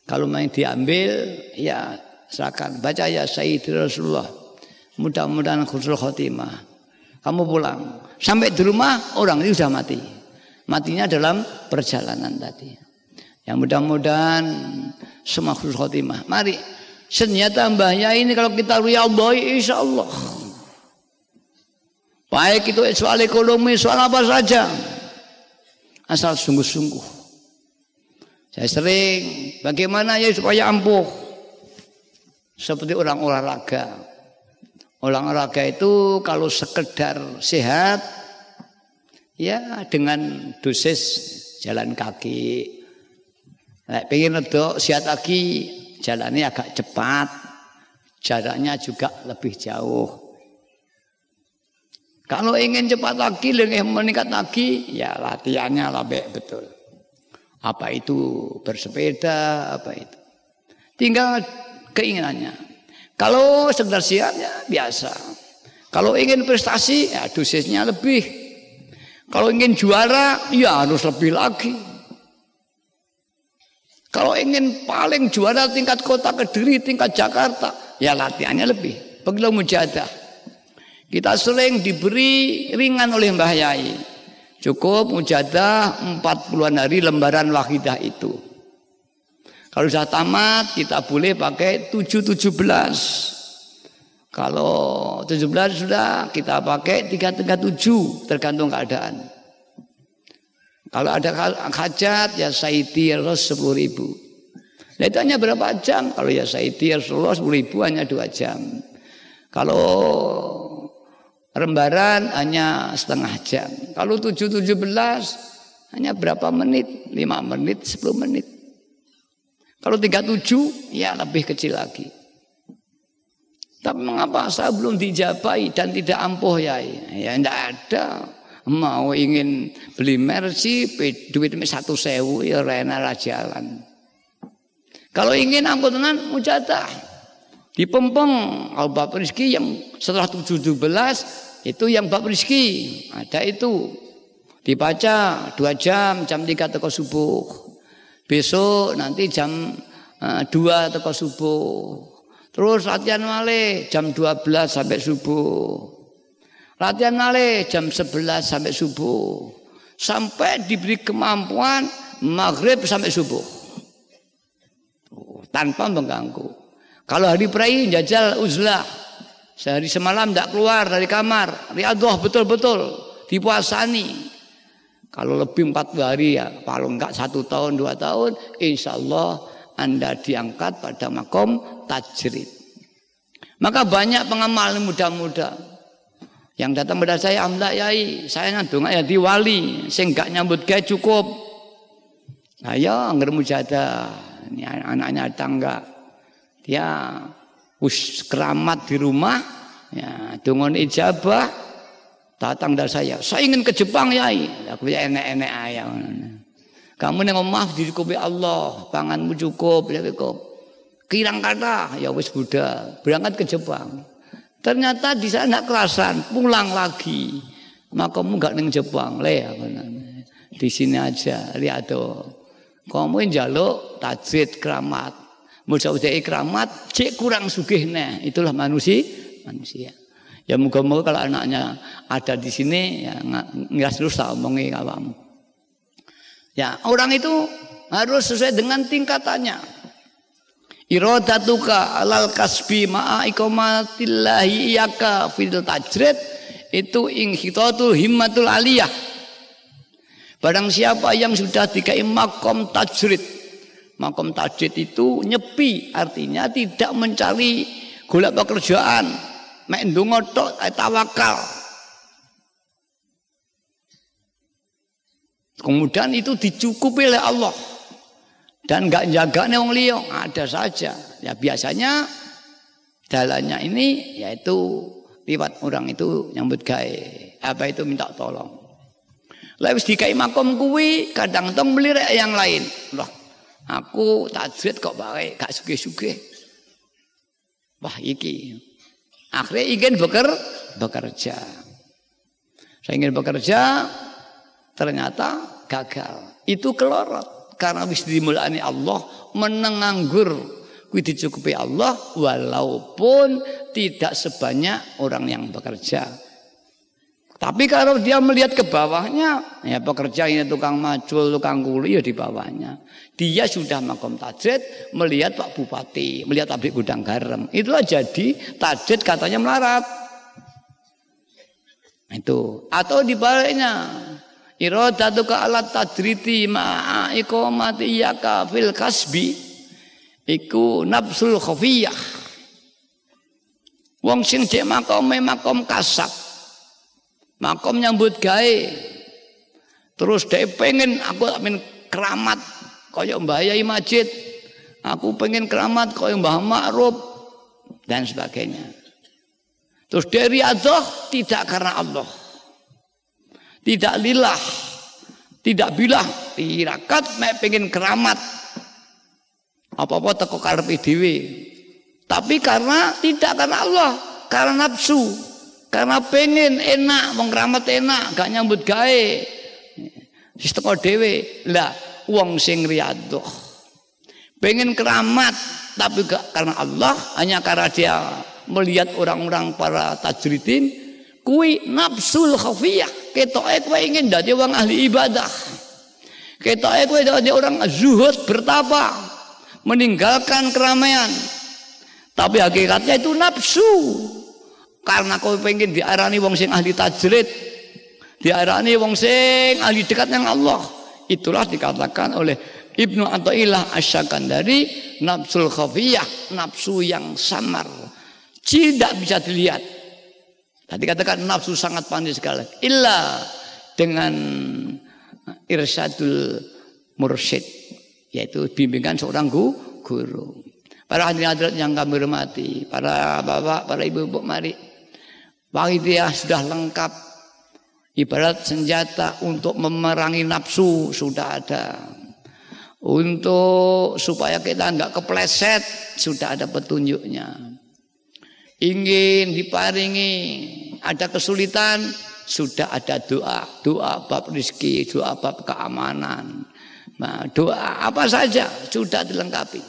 Kalau main diambil, ya serahkan. Baca ya Sayyid Rasulullah. Mudah-mudahan khusus khotimah. Kamu pulang. Sampai di rumah, orang itu sudah mati. Matinya dalam perjalanan tadi. Yang mudah-mudahan semua khusus khotimah. Mari, senjata mbahnya ini kalau kita riyadhai insya Allah. Baik itu soal ekonomi, soal apa saja. Asal sungguh-sungguh. Saya sering, bagaimana ya supaya ampuh. Seperti orang olahraga. Olahraga itu kalau sekedar sehat, ya dengan dosis jalan kaki. Nah, pengen itu sehat lagi, jalannya agak cepat, jaraknya juga lebih jauh. Kalau ingin cepat lagi, ingin meningkat lagi, ya latihannya lebih betul. Apa itu bersepeda, apa itu. Tinggal keinginannya. Kalau sekedar siap ya biasa. Kalau ingin prestasi, ya dosisnya lebih. Kalau ingin juara, ya harus lebih lagi. Kalau ingin paling juara tingkat kota Kediri, tingkat Jakarta, ya latihannya lebih. Begitu mujadah. Kita sering diberi ringan oleh Mbah Yai. Cukup mujadah 40-an hari lembaran wahidah itu. Kalau sudah tamat kita boleh pakai 717. Kalau 17 sudah kita pakai 337 tergantung keadaan. Kalau ada hajat ya sayyidi harus 10 ribu. Nah itu hanya berapa jam? Kalau ya sayyidi Rasulullah 10 ribu hanya 2 jam. Kalau Rembaran hanya setengah jam. Kalau 7-17 hanya berapa menit? 5 menit, 10 menit. Kalau 37 ya lebih kecil lagi. Tapi mengapa saya belum dijabai dan tidak ampuh ya? Ya tidak ada. mau ingin beli Mercy duit satu sewu ya rena lah jalan kalau ingin angkutan mujadah dipempeng kalau bab rezeki yang setelah 17 itu yang bab rezeki ada itu dibaca dua jam jam tiga teko subuh besok nanti jam uh, dua teko subuh terus latihan malih jam 12 sampai subuh Latihan nale jam 11 sampai subuh. Sampai diberi kemampuan maghrib sampai subuh. Tanpa mengganggu. Kalau hari perai jajal uzlah. Sehari semalam tidak keluar dari kamar. Riadoh betul-betul. Dipuasani. Kalau lebih empat hari ya, kalau enggak satu tahun dua tahun, insya Allah anda diangkat pada makom tajrid. Maka banyak pengamal muda-muda yang datang pada saya, Amda Yai, saya ngadung ya di wali, sing gak nyambut gawe cukup. Ayo anggar mujadah. Ini anaknya tangga. Dia us keramat di rumah, ya dengan ijabah datang dari saya. Saya ingin ke Jepang Yai. Aku ya enek-enek ayam. Kamu neng omah dicukupi Allah, panganmu cukup, ya cukup. Kirang kata, ya wis Buddha, berangkat ke Jepang. Ternyata di sana kerasan, pulang lagi. Makamu gak neng Jepang, le Di sini aja, lihat tuh. Kamu jaluk tajid keramat. Musa udah keramat, cek kurang sugih nih. Itulah manusia, manusia. Ya moga-moga kalau anaknya ada di sini ya nggak terus tak omongi kamu. Ya orang itu harus sesuai dengan tingkatannya. Iradatuka alal kasbi ma'a ikomatillahi iyaka fil tajrid itu inghitatul himmatul aliyah. Barang siapa yang sudah dikai makom tajrid. Makom tajrid itu nyepi artinya tidak mencari golek pekerjaan. Mek ndonga tok tawakal. Kemudian itu dicukupi oleh Allah. Dan nggak jaga nih wong liya ada saja. Ya biasanya jalannya ini yaitu liwat orang itu nyambut gawe. Apa itu minta tolong. Lewis dikai makom kuwi kadang tong melirik yang lain. Loh aku tajwid kok baik gak suge-suge wah iki akhirnya ingin beker, bekerja. Saya ingin bekerja ternyata gagal. Itu kelorot. Karena wis dimulani Allah menenganggur kuwi dicukupi Allah walaupun tidak sebanyak orang yang bekerja. Tapi kalau dia melihat ke bawahnya, ya pekerja ini tukang macul, tukang kuli ya di bawahnya. Dia sudah makom tajid melihat Pak Bupati, melihat pabrik gudang garam. Itulah jadi tajid katanya melarat. Itu. Atau dibaliknya, iradatuka alat tadriti ma'a iqamati iyaka fil kasbi iku nafsul khafiyah wong sing cek makome makom kasab makom nyambut gawe. Terus dia pengen aku pengen keramat kaya Mbah Yai Majid. Aku pengen keramat kaya Mbah Ma'ruf dan sebagainya. Terus dari Allah tidak karena Allah. Tidak lillah, tidak bilah, tirakat mek pengen keramat. Apa-apa teko karepe dhewe. Tapi karena tidak karena Allah, karena nafsu, karena pengen enak, wong keramat enak, gak nyambut gawe. Wis teko dhewe. Lah, wong sing riyadhah. Pengen keramat, tapi gak karena Allah, hanya karena dia melihat orang-orang para tajridin, kui nafsul khafiyah ketoke kowe ingin dadi wong ahli ibadah. Ketoke kowe dadi orang zuhud bertapa, meninggalkan keramaian. Tapi hakikatnya itu nafsu. Karena kau pengen diarani wong sing ahli tajrid, diarani wong sing ahli dekat dengan Allah. Itulah dikatakan oleh Ibnu Athaillah Asy-Syakandari nafsul khafiyah, nafsu yang samar. Tidak bisa dilihat Tadi katakan nafsu sangat pandai sekali. Illa dengan irsyadul mursyid. Yaitu bimbingan seorang guru. Para hadirin hadirat yang kami hormati. Para bapak, para ibu-ibu mari. Panitia sudah lengkap. Ibarat senjata untuk memerangi nafsu sudah ada. Untuk supaya kita nggak kepleset sudah ada petunjuknya. Ingin diparingi ada kesulitan sudah ada doa, doa bab rezeki, doa bab keamanan. Nah, doa apa saja sudah dilengkapi.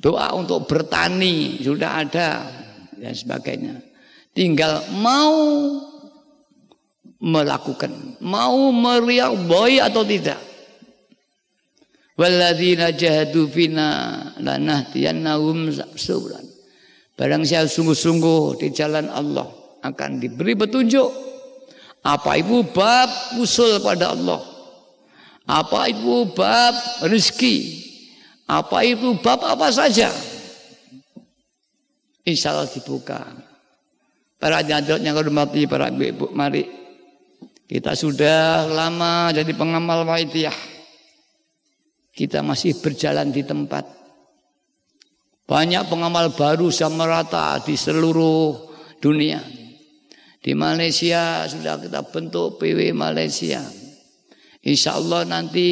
Doa untuk bertani sudah ada dan sebagainya. Tinggal mau melakukan, mau meriak boy atau tidak. Walladzina jahadu fina lanahdiyannahum subran. Barang siapa sungguh-sungguh di jalan Allah akan diberi petunjuk. Apa itu bab usul pada Allah? Apa itu bab rezeki? Apa itu bab apa saja? Insya Allah dibuka. Para jadot yang hormati para ibu-ibu, mari kita sudah lama jadi pengamal waitiyah. Kita masih berjalan di tempat. Banyak pengamal baru sama rata di seluruh dunia. Di Malaysia sudah kita bentuk PW Malaysia. Insya Allah nanti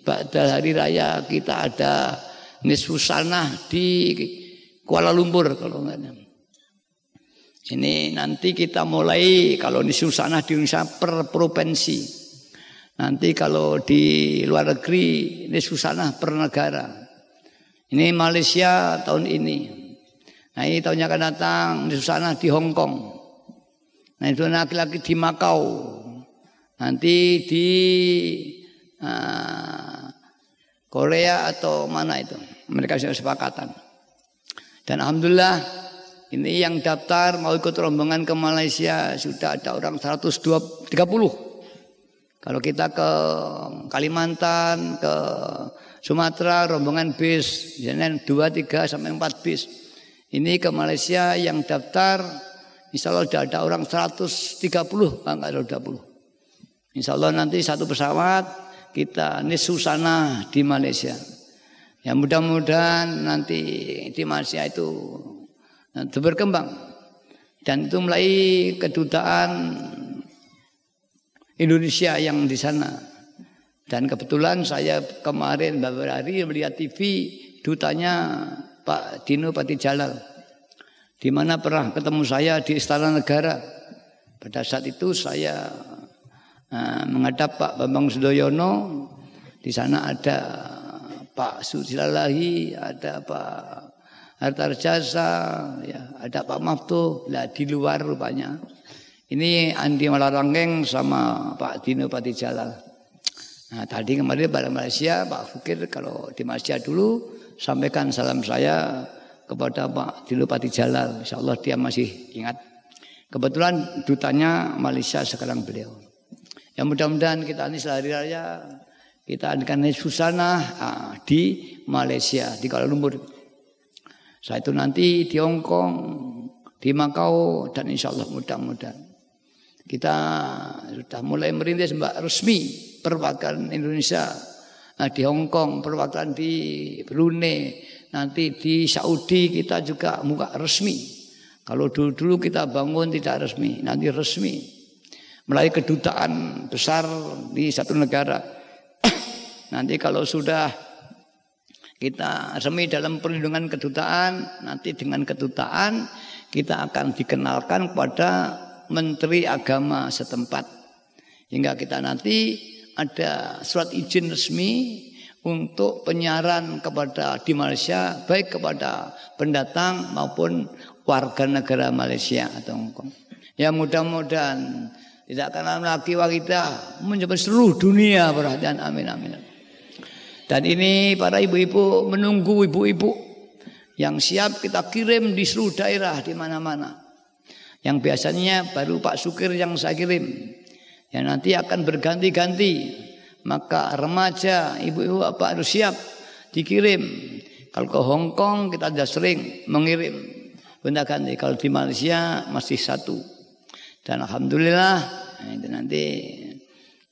pada hari raya kita ada nisfu di Kuala Lumpur kalau enggak ini nanti kita mulai kalau di Susana di Indonesia per provinsi. Nanti kalau di luar negeri ini Susana per negara. Ini Malaysia tahun ini. Nah ini tahunnya akan datang di Susana di Hong Kong. Nah itu laki-laki di Makau. Nanti di uh, Korea atau mana itu. Mereka sudah sepakatan. Dan Alhamdulillah ini yang daftar mau ikut rombongan ke Malaysia sudah ada orang 130. Kalau kita ke Kalimantan, ke Sumatera rombongan bis, biasanya 2, 3 sampai 4 bis. Ini ke Malaysia yang daftar Insya Allah sudah ada orang 130, enggak ada 20. Insya Allah nanti satu pesawat kita nisusana di Malaysia. Ya mudah-mudahan nanti di Malaysia itu Nah, itu berkembang. Dan itu mulai kedutaan Indonesia yang di sana. Dan kebetulan saya kemarin beberapa hari melihat TV dutanya Pak Dino Pati Jalal. Di mana pernah ketemu saya di Istana Negara. Pada saat itu saya uh, menghadap Pak Bambang Sudoyono. Di sana ada Pak Susilalahi, ada Pak harta jasa, ya, ada Pak Maftu, lah di luar rupanya. Ini Andi Malarangeng sama Pak Dino Pati Jalal. Nah tadi kemarin pada Malaysia Pak Fukir kalau di Malaysia dulu sampaikan salam saya kepada Pak Dino Pati Jalal. Insya Allah dia masih ingat. Kebetulan dutanya Malaysia sekarang beliau. Yang mudah-mudahan kita ini sehari raya kita adakan susana ah, di Malaysia di Kuala Lumpur. Saya itu nanti di Hong Kong, di Makau dan insya Allah mudah-mudahan kita sudah mulai merintis mbak resmi perwakilan Indonesia nah, di Hong Kong, perwakilan di Brunei, nanti di Saudi kita juga muka resmi. Kalau dulu-dulu kita bangun tidak resmi, nanti resmi. Melalui kedutaan besar di satu negara. nanti kalau sudah kita resmi dalam perlindungan kedutaan, nanti dengan kedutaan kita akan dikenalkan kepada menteri agama setempat. Hingga kita nanti ada surat izin resmi untuk penyiaran kepada di Malaysia baik kepada pendatang maupun warga negara Malaysia atau Hongkong. Ya mudah-mudahan tidak akan lagi kita mencapai seluruh dunia perhatian amin amin. Dan ini para ibu-ibu menunggu ibu-ibu yang siap kita kirim di seluruh daerah di mana-mana. Yang biasanya baru Pak Sukir yang saya kirim. Yang nanti akan berganti-ganti. Maka remaja, ibu-ibu apa harus siap dikirim. Kalau ke Hong Kong kita sudah sering mengirim benda ganti. Kalau di Malaysia masih satu. Dan Alhamdulillah itu nanti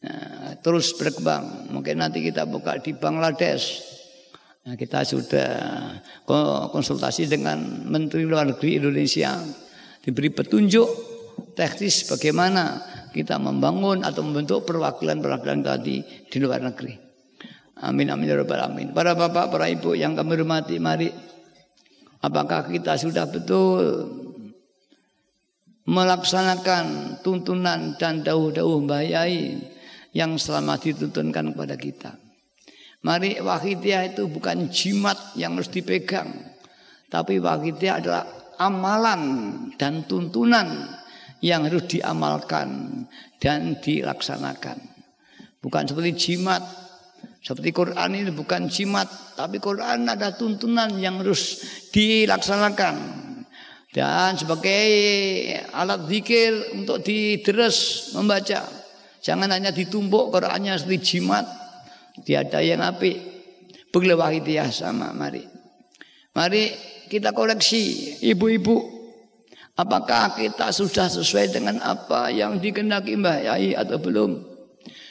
Nah, terus berkembang. Mungkin nanti kita buka di Bangladesh. Nah, kita sudah konsultasi dengan Menteri Luar Negeri Indonesia diberi petunjuk teknis bagaimana kita membangun atau membentuk perwakilan-perwakilan tadi di luar negeri. Amin amin ya rabbal alamin. Para bapak, para ibu yang kami hormati, mari apakah kita sudah betul melaksanakan tuntunan dan dawuh-dawuh bayai yang selama dituntunkan kepada kita. Mari wahidiyah itu bukan jimat yang harus dipegang. Tapi wahidiyah adalah amalan dan tuntunan yang harus diamalkan dan dilaksanakan. Bukan seperti jimat. Seperti Quran ini bukan jimat. Tapi Quran ada tuntunan yang harus dilaksanakan. Dan sebagai alat zikir untuk dideres membaca. Jangan hanya ditumbuk Qurannya seperti jimat Tiada yang api. Beli wahidiyah sama mari. Mari kita koreksi ibu-ibu. Apakah kita sudah sesuai dengan apa yang dikehendaki Mbah Yai atau belum?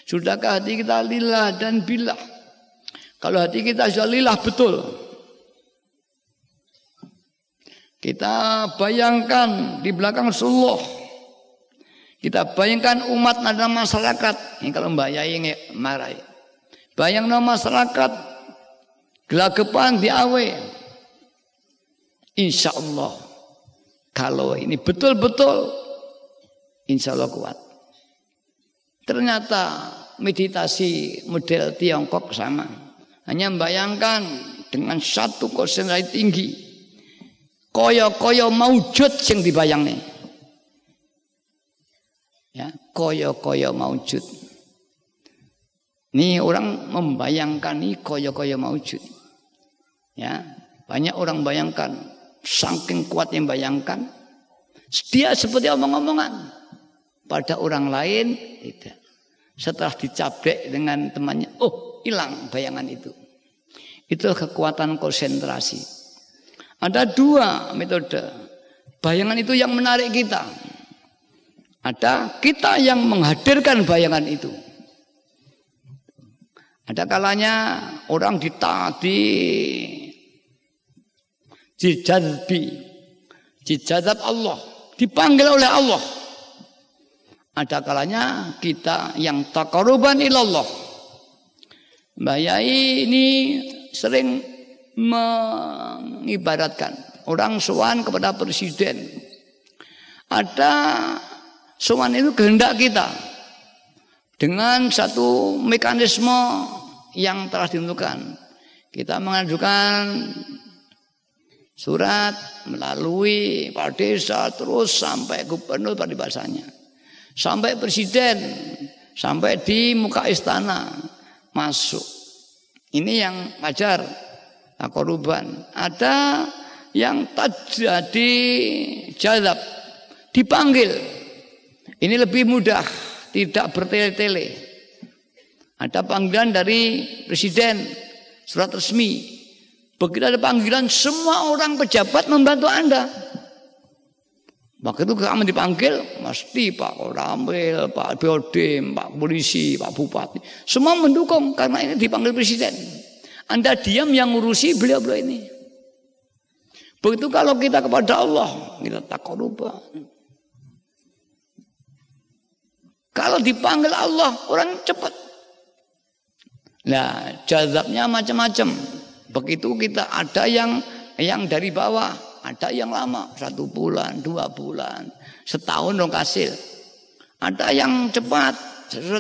Sudahkah hati kita lillah dan bilah? Kalau hati kita sudah lillah betul. Kita bayangkan di belakang Rasulullah. Kita bayangkan umat ada masyarakat. Ini kalau Mbak Yai marah. Bayang nama masyarakat gelagapan di awe. Insya Allah kalau ini betul-betul insya Allah kuat. Ternyata meditasi model Tiongkok sama. Hanya membayangkan dengan satu konsentrasi tinggi. Koyo-koyo maujud yang dibayangnya. Ya, koyo-koyo maujud. Ini orang membayangkan ini koyo-koyo maujud. Ya, banyak orang bayangkan saking kuat yang bayangkan dia seperti omong-omongan pada orang lain tidak. Setelah dicaplek dengan temannya, oh hilang bayangan itu. Itu kekuatan konsentrasi. Ada dua metode. Bayangan itu yang menarik kita. Ada kita yang menghadirkan bayangan itu. Ada kalanya orang ditadi. Dijadbi dijadab Allah. Dipanggil oleh Allah. Ada kalanya kita yang takaruban ilallah. Mbak Yai ini sering mengibaratkan orang sowan kepada presiden. Ada sowan itu kehendak kita dengan satu mekanisme yang telah ditentukan. Kita mengajukan surat melalui Pak Desa terus sampai gubernur pada bahasanya. Sampai presiden, sampai di muka istana masuk. Ini yang wajar koruban. Ada yang terjadi jadab dipanggil. Ini lebih mudah, tidak bertele-tele. Ada panggilan dari presiden, surat resmi. Begitu ada panggilan, semua orang pejabat membantu Anda. Maka itu kami dipanggil, pasti Pak Koramil, Pak BOD, Pak Polisi, Pak Bupati. Semua mendukung karena ini dipanggil presiden. Anda diam yang ngurusi beliau-beliau ini. Begitu kalau kita kepada Allah, kita tak lupa. Kalau dipanggil Allah, orang cepat. Nah, jazabnya macam-macam. Begitu kita ada yang yang dari bawah, ada yang lama, satu bulan, dua bulan, setahun dong hasil. Ada yang cepat,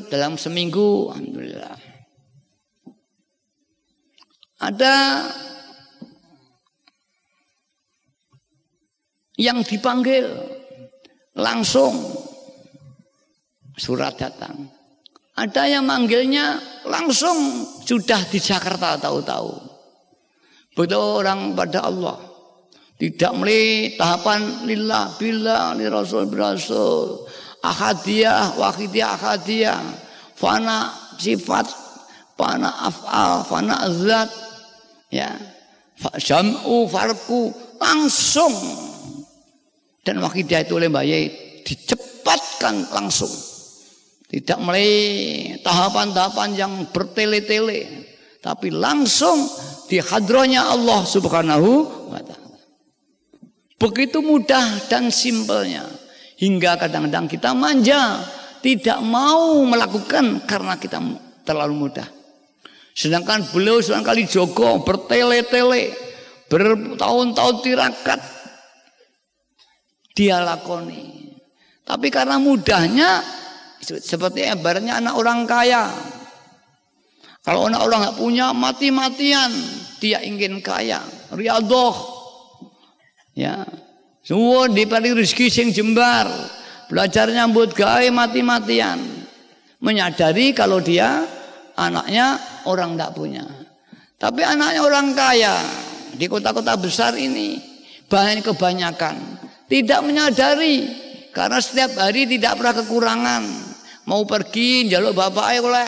dalam seminggu, alhamdulillah. Ada yang dipanggil langsung surat datang. Ada yang manggilnya langsung sudah di Jakarta tahu-tahu. Betul orang pada Allah. Tidak melalui tahapan lillah, billah, li rasul, berasul. Ahadiyah, wahidiyah, ahadiyah. Fana sifat, fana af'al, fana zat. Ya. Jam'u, farku, langsung. Dan wahidiyah itu oleh Mbak dicepatkan langsung. Tidak melalui tahapan-tahapan yang bertele-tele. Tapi langsung di hadronya Allah subhanahu wa ta'ala. Begitu mudah dan simpelnya. Hingga kadang-kadang kita manja tidak mau melakukan karena kita terlalu mudah. Sedangkan beliau sedang kali jogo bertele-tele, bertahun-tahun tirakat dia lakoni. Tapi karena mudahnya seperti ibaratnya anak orang kaya. Kalau anak orang nggak punya mati-matian dia ingin kaya, riadoh. Ya. Semua dipari rezeki sing jembar. Belajar nyambut gawe mati-matian. Menyadari kalau dia anaknya orang tidak punya. Tapi anaknya orang kaya di kota-kota besar ini banyak kebanyakan tidak menyadari karena setiap hari tidak pernah kekurangan. Mau pergi jaluk bapak oleh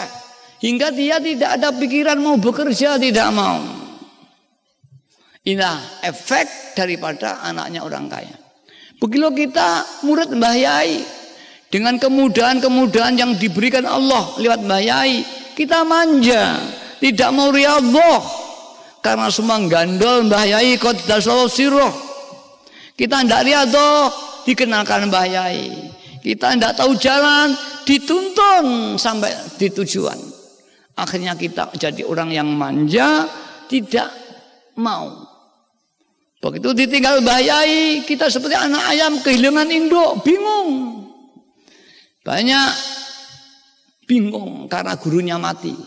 hingga dia tidak ada pikiran mau bekerja tidak mau. Inilah efek daripada anaknya orang kaya. Begitu kita murid Mbah Yai dengan kemudahan-kemudahan yang diberikan Allah lewat Mbah Yai, kita manja, tidak mau riyadhah karena semua gandol Mbah Yai qaddasallahu sirruh. Kita tidak riyadhah dikenalkan Mbah Yai. Kita tidak tahu jalan dituntun sampai di tujuan. Akhirnya kita jadi orang yang manja, tidak mau Begitu ditinggal bayai, kita seperti anak ayam kehilangan induk, bingung. Banyak bingung karena gurunya mati.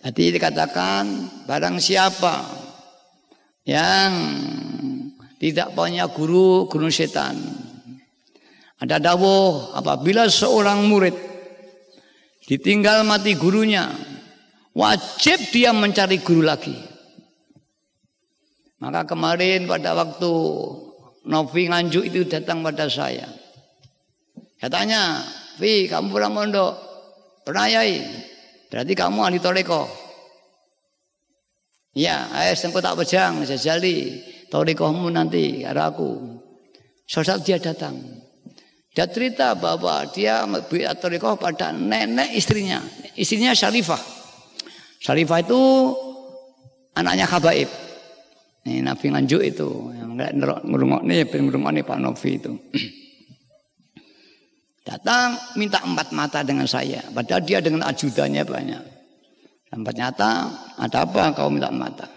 Jadi dikatakan barang siapa yang tidak punya guru, guru setan. Ada dawuh apabila seorang murid ditinggal mati gurunya, wajib dia mencari guru lagi. Maka kemarin pada waktu Novi Nganjuk itu datang pada saya. Katanya, Vi kamu pernah mondok? Pernah yai? Berarti kamu ahli toreko. Ya, ayo sengko tak pejang, jajali torekohmu nanti, ada aku. Sosok dia datang. Dia cerita bahwa dia torekoh pada nenek istrinya. Istrinya Syarifah. Syarifah itu anaknya Habaib. Ini Nabi nganjuk itu. Yang ngerungok nih, ngerungok nih Pak Novi itu. Datang minta empat mata dengan saya. Padahal dia dengan ajudannya banyak. Empat nyata, ada apa kau minta mata?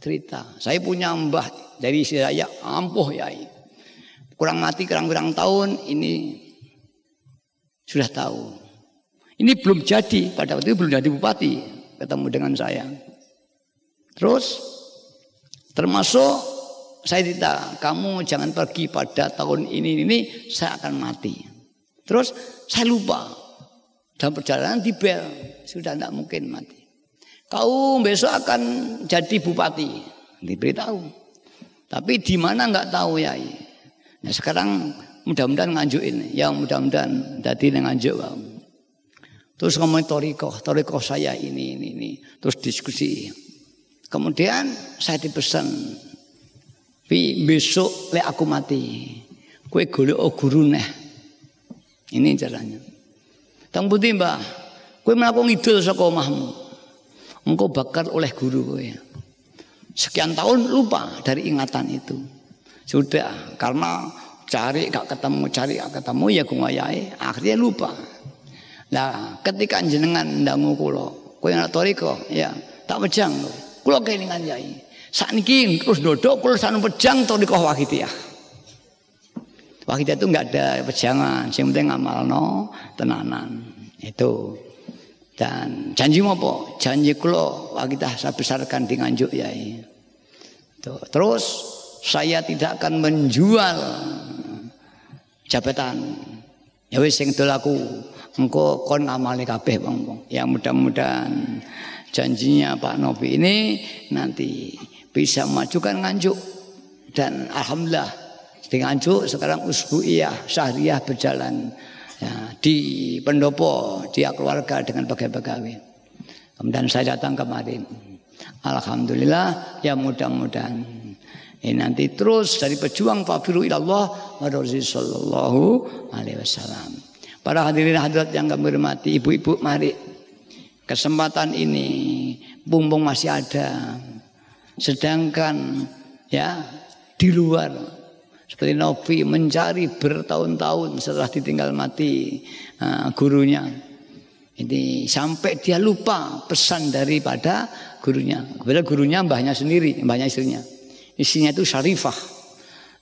Cerita. Saya punya mbah dari saya ampuh ya. Kurang mati kurang-kurang tahun ini sudah tahu. Ini belum jadi pada waktu itu belum jadi bupati ketemu dengan saya. Terus Termasuk saya tidak, kamu jangan pergi pada tahun ini ini saya akan mati. Terus saya lupa dalam perjalanan di bel sudah tidak mungkin mati. Kau besok akan jadi bupati, diberitahu. Tapi di mana nggak tahu ya. Nah sekarang mudah-mudahan nganjukin, ya mudah-mudahan jadi nganjuk kamu. Terus ngomong toriko, toriko saya ini ini ini. Terus diskusi. Kemudian saya dipesan, "Pi, besok le aku mati. Kue golek guru neh." Ini caranya. Tang putih, Mbah. Kue melakukan ngidul saka omahmu. Engkau bakal oleh guru kowe. Sekian tahun lupa dari ingatan itu. Sudah, karena cari gak ketemu, cari gak ketemu ya ngayai, akhirnya lupa. Nah, ketika jenengan ndangu kula, kowe anak toriko, ya tak wejang kowe. Kula kelingan yai. Sakniki terus dodok kula sanu pejang to dikoh wahidiyah. Wahidiyah itu enggak ada pejangan, yang penting ngamalno tenanan. Itu. Dan janji apa? Janji kula wahidiyah saya besarkan di nganjuk yai. Tuh. Terus saya tidak akan menjual jabatan. Ya wis sing aku engko kon ngamali kabeh wong-wong. Ya mudah-mudahan janjinya Pak Novi ini nanti bisa memajukan nganjuk dan alhamdulillah di nganjuk sekarang usbuiyah syahriah berjalan ya, di pendopo dia keluarga dengan pegawai-pegawai kemudian saya datang kemarin alhamdulillah ya mudah-mudahan ini nanti terus dari pejuang fafiru ilallah wa sallallahu alaihi wasallam para hadirin hadirat yang kami hormati ibu-ibu mari kesempatan ini bumbung masih ada sedangkan ya di luar Seperti Novi mencari bertahun-tahun setelah ditinggal mati uh, gurunya. Ini sampai dia lupa pesan daripada gurunya. Kepada gurunya mbahnya sendiri, mbahnya istrinya. Istrinya itu Syarifah.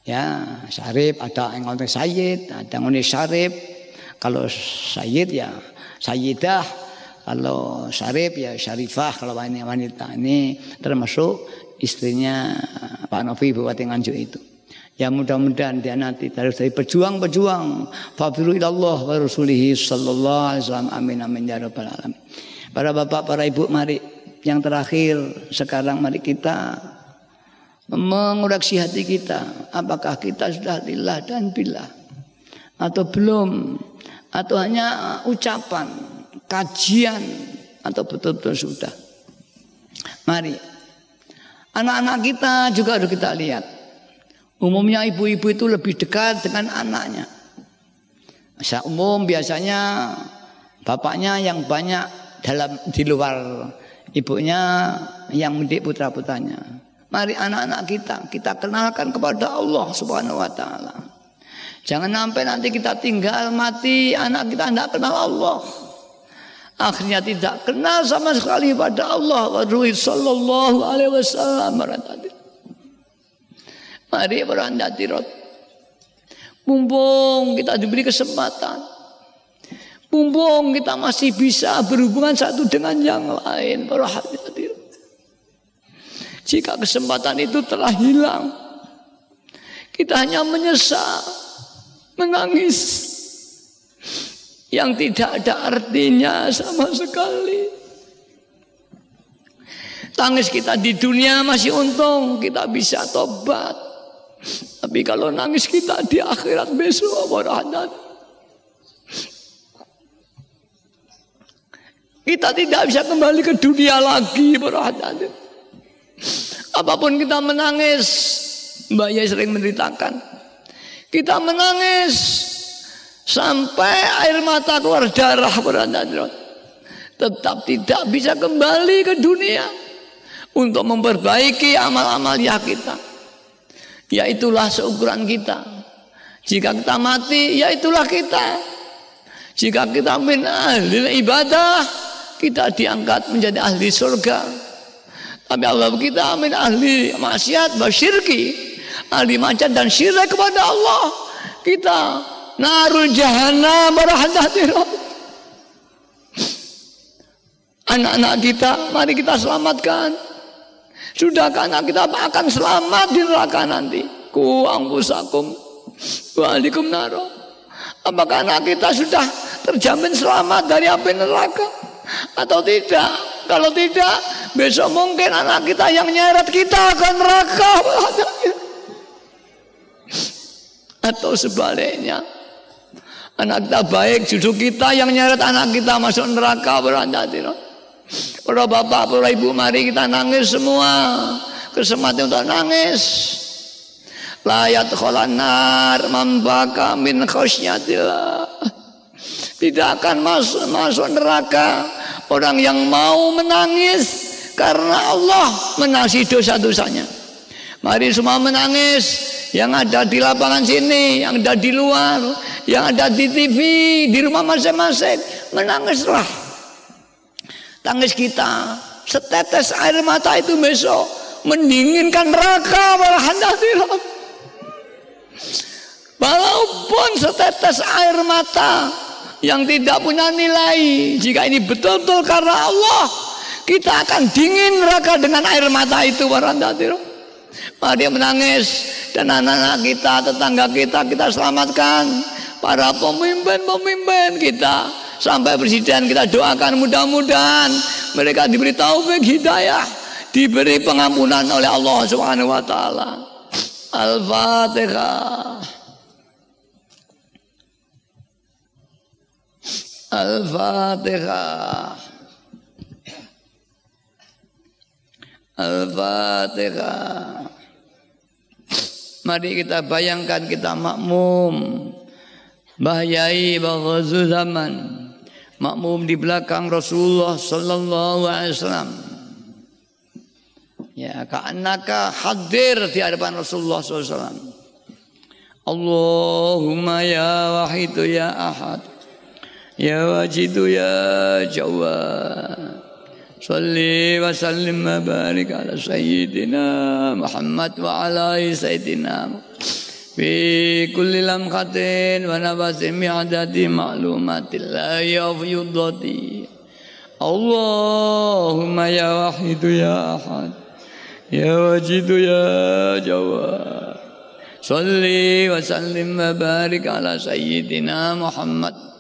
Ya, Syarif ada yang ngomong Sayyid, ada yang ngomong Syarif. Kalau Sayyid ya Sayyidah, kalau Syarif ya Syarifah kalau wanita ini termasuk istrinya Pak Novi Bupati Nganjuk itu. Ya mudah-mudahan dia nanti dari dari pejuang-pejuang fafiru ilallah wa rasulihi sallallahu alaihi wasallam amin amin ya rabbal alamin. Para bapak, para ibu mari yang terakhir sekarang mari kita mengoreksi hati kita apakah kita sudah lillah dan billah atau belum atau hanya ucapan kajian atau betul-betul sudah. Mari anak-anak kita juga harus kita lihat. Umumnya ibu-ibu itu lebih dekat dengan anaknya. Masa umum biasanya bapaknya yang banyak dalam di luar ibunya yang mendidik putra-putranya Mari anak-anak kita kita kenalkan kepada Allah Subhanahu wa taala. Jangan sampai nanti kita tinggal mati anak kita tidak kenal Allah. Akhirnya tidak kenal sama sekali pada Allah wa sallallahu alaihi wasallam. Mari berandati rot. Mumpung kita diberi kesempatan. Mumpung kita masih bisa berhubungan satu dengan yang lain. Para. Jika kesempatan itu telah hilang, kita hanya menyesal, menangis yang tidak ada artinya sama sekali. Tangis kita di dunia masih untung, kita bisa tobat. Tapi kalau nangis kita di akhirat besok, warahadat. Kita tidak bisa kembali ke dunia lagi, warahadat. Apa pun kita menangis, Mbak Yai sering menceritakan. Kita menangis sampai air mata keluar darah beranda Tetap tidak bisa kembali ke dunia untuk memperbaiki amal-amal ya kita. Ya itulah seukuran kita. Jika kita mati, ya itulah kita. Jika kita min ahli ibadah, kita diangkat menjadi ahli surga. Tapi Allah kita amin ahli maksiat basyirki. Ahli maksiat dan syirik kepada Allah. Kita narul jahannam barahadatirah. Anak-anak kita, mari kita selamatkan. Sudahkah anak kita akan selamat di neraka nanti? Ku angkusakum wa alikum naro. Apakah anak kita sudah terjamin selamat dari api neraka? Atau tidak? Kalau tidak, besok mungkin anak kita yang nyeret kita akan neraka. Atau sebaliknya. Anak kita baik, justru kita yang nyeret anak kita masuk neraka berhati Para bapak, para ibu, mari kita nangis semua. Kesempatan untuk nangis. Layat kholanar membaka min khosyatillah. Tidak akan masuk, masuk neraka Orang yang mau menangis karena Allah menangisi dosa-dosanya. Mari semua menangis. Yang ada di lapangan sini, yang ada di luar, yang ada di TV, di rumah masing-masing. Menangislah. Tangis kita. Setetes air mata itu besok mendinginkan neraka Walaupun setetes air mata yang tidak punya nilai. Jika ini betul-betul karena Allah, kita akan dingin neraka dengan air mata itu warandatiro. Mari menangis dan anak-anak kita, tetangga kita kita selamatkan. Para pemimpin-pemimpin kita sampai presiden kita doakan mudah-mudahan mereka diberi taufik hidayah, diberi pengampunan oleh Allah Subhanahu wa taala. Al-Fatihah. Al-Fatihah. Al-Fatihah. Mari kita bayangkan kita makmum. Bahyai baghazu zaman. Makmum di belakang Rasulullah sallallahu alaihi wasallam. Ya, ka'annaka hadir di hadapan Rasulullah sallallahu alaihi wasallam. اللهم يا واحد يا واجد يا جواد. صلي وسلم وبارك على سيدنا محمد وعلى سيدنا في كل لمحة ونفس بعدد معلومات الله وفيضته اللهم يا واحد يا أحد. يا واجد يا جواد. صلي وسلم وبارك على سيدنا محمد.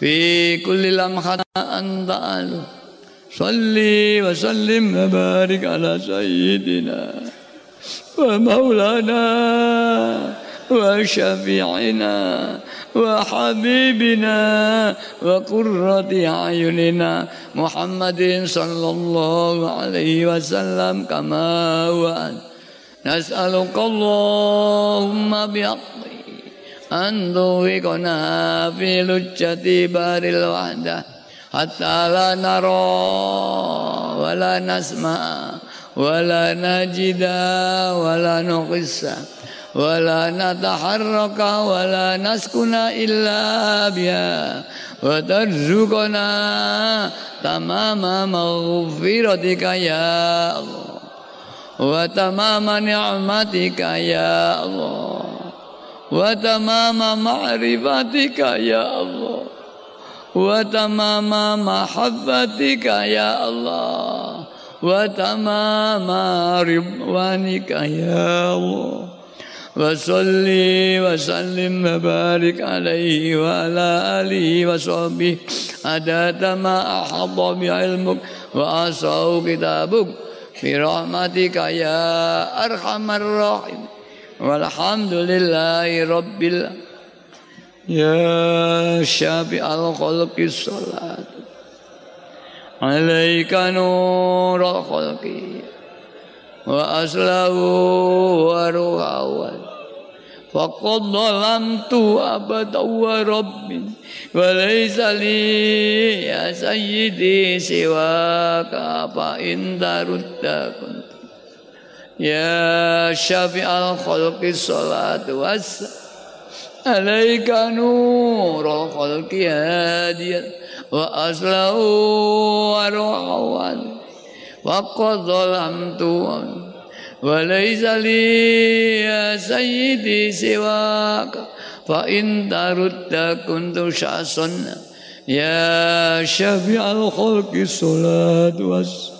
في كل لمحة أنت أهله صلي وسلم وبارك على سيدنا ومولانا وشفيعنا وحبيبنا وقرة أعيننا محمد صلى الله عليه وسلم كما هو. نسألك اللهم بحقه أن توفقنا في لجة بار الوحدة حتى لا نرى ولا نسمع ولا نجد ولا نقص ولا نتحرك ولا نسكن إلا بها. وترزقنا تمام مغفرتك يا الله. وتمام نعمتك يا الله. وتمام معرفتك يا الله. وتمام محبتك يا الله. وتمام رضوانك يا الله. وصلي وسلم وبارك عليه وعلى آله وصحبه. عدد ما أحط بعلمك وأصاه كتابك. برحمتك يا أرحم الراحمين. Walhamdulillahi Rabbil Ya syafi al-khalqi salat. Alaika nurul khalqi Wa aslahu wa ruhawal Faqad dhalamtu abada wa rabbin. Wa laysa li ya sayyidi siwaka Fa indarudda kunta يا شافع الخلق الصلاة والسلام. عليك نور الخلق هاديا وأصله وروحا وقد ظلمت وليس لي يا سيدي سواك. فإن ترد كنت شخصا. يا شفيع الخلق الصلاة والسلام.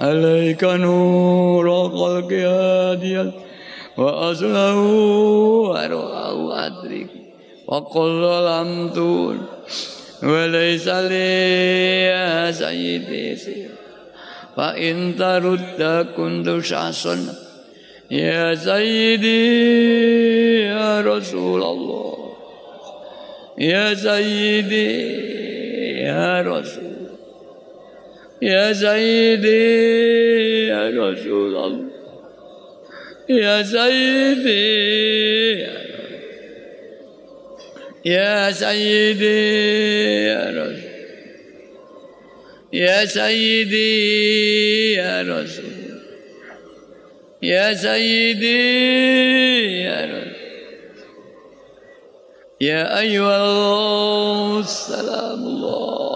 عليك نور الخلق هاديا وأصله وروحه أدرك وقل ظلمت وليس لي يا سيدي سواك فإن ترد كنت شخصا يا سيدي يا رسول الله. يا سيدي يا رسول Ya Seyyidi Ya Resulallah. Ya Seyyidi Ya Seyyidi Ya Resul Ya Seyyidi Ya Resul Ya Seyyidi Ya Resul Ya Eyyüvel Selamullah.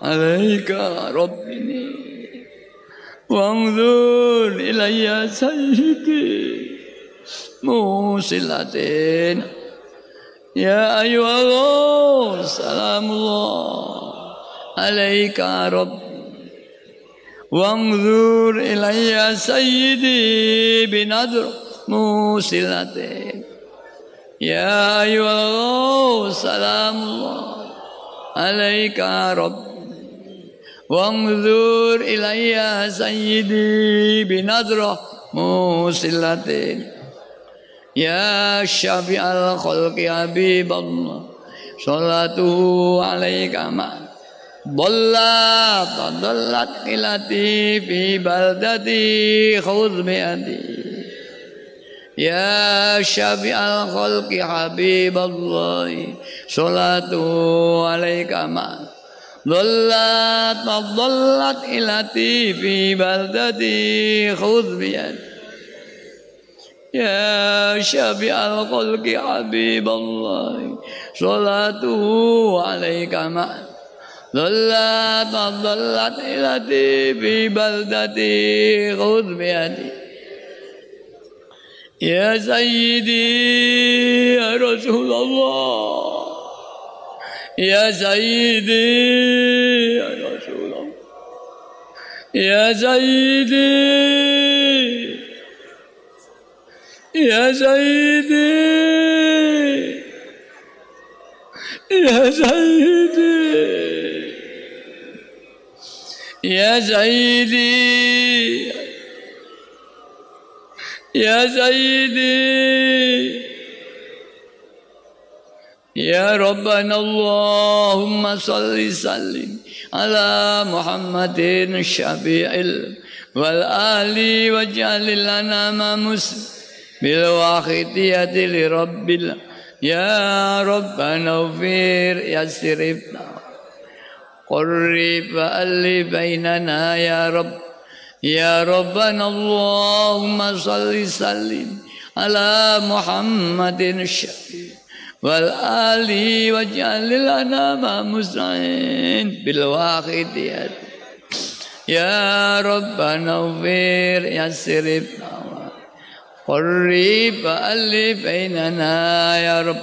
alaika rabbini wangzur ilayya sayyidi musilatin ya ayyuhal salamullah alaika rabbi wangzur ilayya sayyidi binadr musilatin ya ayyuhal salamullah alaika rabbi وانظر إلي سيدي بنظرة موسلة يا شفيع الخلق حبيب الله صلاته عليك معنا ضلت ضلت قلتي في بلدتي خذ بيدي يا شفيع الخلق حبيب الله صلاته عليك ما ضلت ضلت قلتي في بلدتي خذ بيدي يا شفيع الخلق حبيب الله صلاته عليك مع ضلت ضلت إلتي في بلدتي خذ بيدي يا سيدي يا رسول الله يا سيدي يا رسول الله. يا سيدي يا سيدي يا سيدي يا سيدي يا سيدي يا ربنا اللهم صل سلم على محمد الشفيع والآل واجعل لنا ما مسلم بالواحدية لرب الله يا ربنا اغفر يسر قرب ألف بيننا يا رب. يا ربنا اللهم صل سلم على محمد الشفيع والآل واجعل لنا ما مستعين بالواحدية يا ربنا اغفر يسر قرب ألف بيننا يا رب.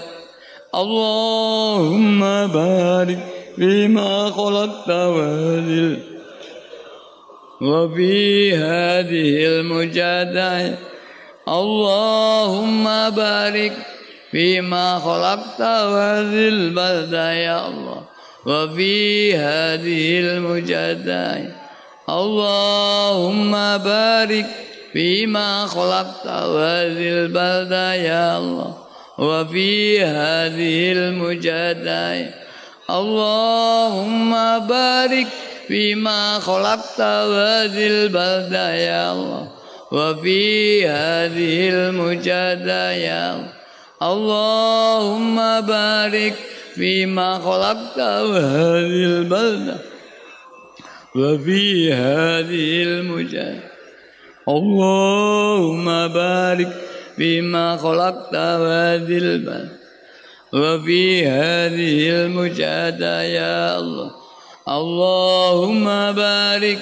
اللهم بارك فيما خلقت وذل. وفي هذه المجادلة اللهم بارك فيما خلقت وذي البلدة يا الله وفي هذه المجادلة اللهم بارك فيما خلقت هذه البلدة يا الله وفي هذه المجادلة اللهم بارك فيما خلقت هذه البلدة يا الله وفي هذه المجادلة يا الله. Allahumma barik fi ma khalaqta wa hadhil balda wa fi hadhil mujah Allahumma barik fi ma khalaqta wa hadhil balda wa fi hadhil mujahada ya Allah Allahumma barik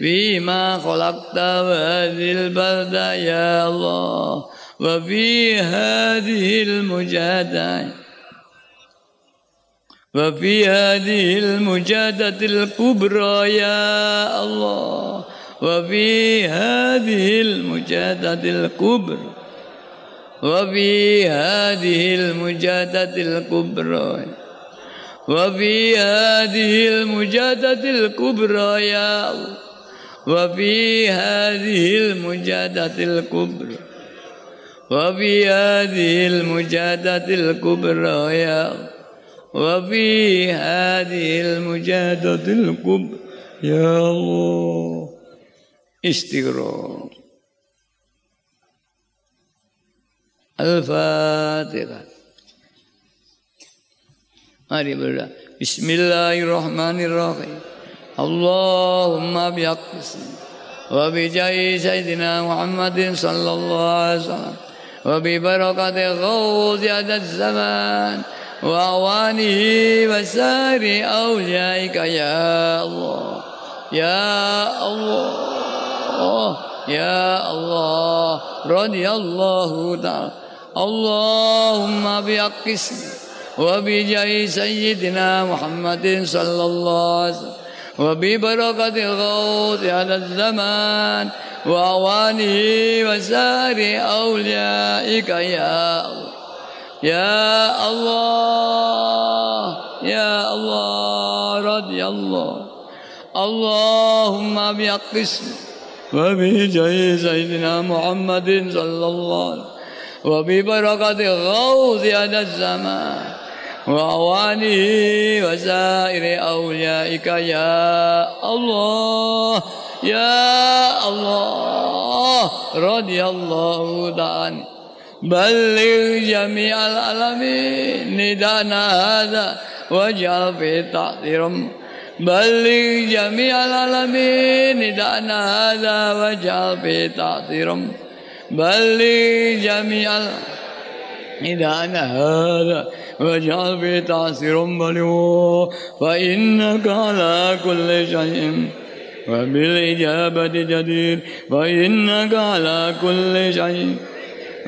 fi ma khalaqta wa hadhil balda. Ya Allah وفي هذه المجاهدة وفي هذه المجاهدة الكبرى يا الله وفي هذه المجادة الكبرى وفي هذه المجادة الكبرى وفي هذه المجادة الكبرى يا الله وفي هذه المجادة الكبرى. وفي هذه المجادة الكبرى يا وفي هذه المجادة الكبرى يا الله. استغفر الفاتحة. بسم الله الرحمن الرحيم. اللهم بيقسم وبجاه سيدنا محمد صلى الله عليه وسلم. وببركة غوث هذا الزمان وأوانه وسائر أوليائك يا الله يا الله يا الله رضي الله تعالى. اللهم بأقسم وبجاه سيدنا محمد صلى الله عليه وسلم. وببركة الغوث على الزمان وأوانه وسائر أوليائك يا الله يا الله يا الله رضي الله. اللهم بحق اسمه وبجاه سيدنا محمد صلى الله عليه وسلم. وببركة غوث هذا الزمان وأوانه وسائر أوليائك يا الله يا الله رضي الله تعالى بلغ جميع العالمين ندانا هذا واجعل في تعطيرهم بلغ جميع العالمين ندعنا هذا واجعل في تعطيرهم بلغ جميع إذا أنا هذا واجعل في تعسير بلغ فإنك على كل شيء. وبالإجابة جدير فإنك على كل شيء.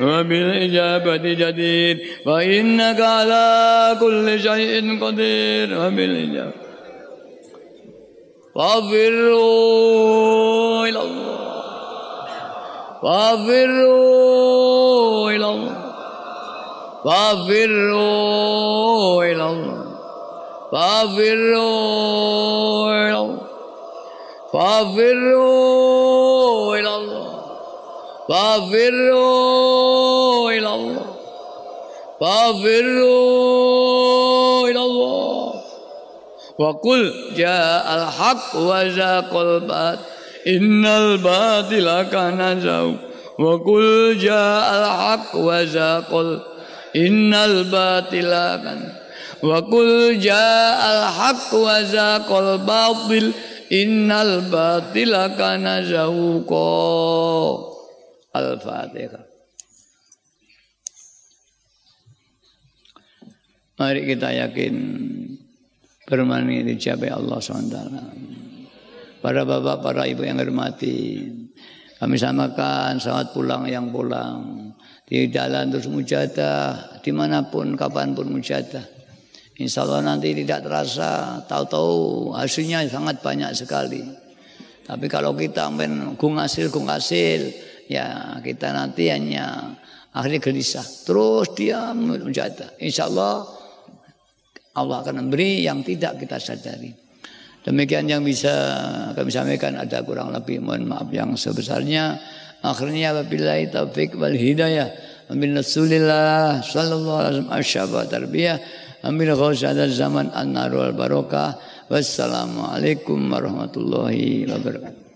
وبالإجابة جدير فإنك على كل شيء قدير. وبالإجابة. فافروا إلى الله. فافروا إلى الله. فافروا إلى الله. فافروا إلى الله. فافروا إلى الله. فافروا إلى الله. فافروا إلى الله. وقل جاء الحق وزاق الباطل. إن الباطل كان زهوقا وقل جاء الحق وزاق الباطل. innal batila kan wa qul ja'al haq wa zaqal batil innal batila kana zauqa al-fatihah Mari kita yakin permani dicapai Allah SWT. Para bapak, para ibu yang hormati, kami samakan saat pulang yang pulang di jalan terus mujadah di mana pun kapan pun mujadah Insya Allah nanti tidak terasa tahu-tahu hasilnya sangat banyak sekali. Tapi kalau kita main gung hasil gung hasil ya kita nanti hanya akhirnya gelisah. Terus dia mujadah Insya Allah Allah akan memberi yang tidak kita sadari. Demikian yang bisa kami sampaikan. Ada kurang lebih mohon maaf yang sebesarnya Akhirnya wabillahi taufik wal hidayah. Amin Rasulillah sallallahu alaihi wasallam asyaba tarbiyah. Amin ghausadal zaman an-nar wal barakah. Wassalamualaikum warahmatullahi wabarakatuh.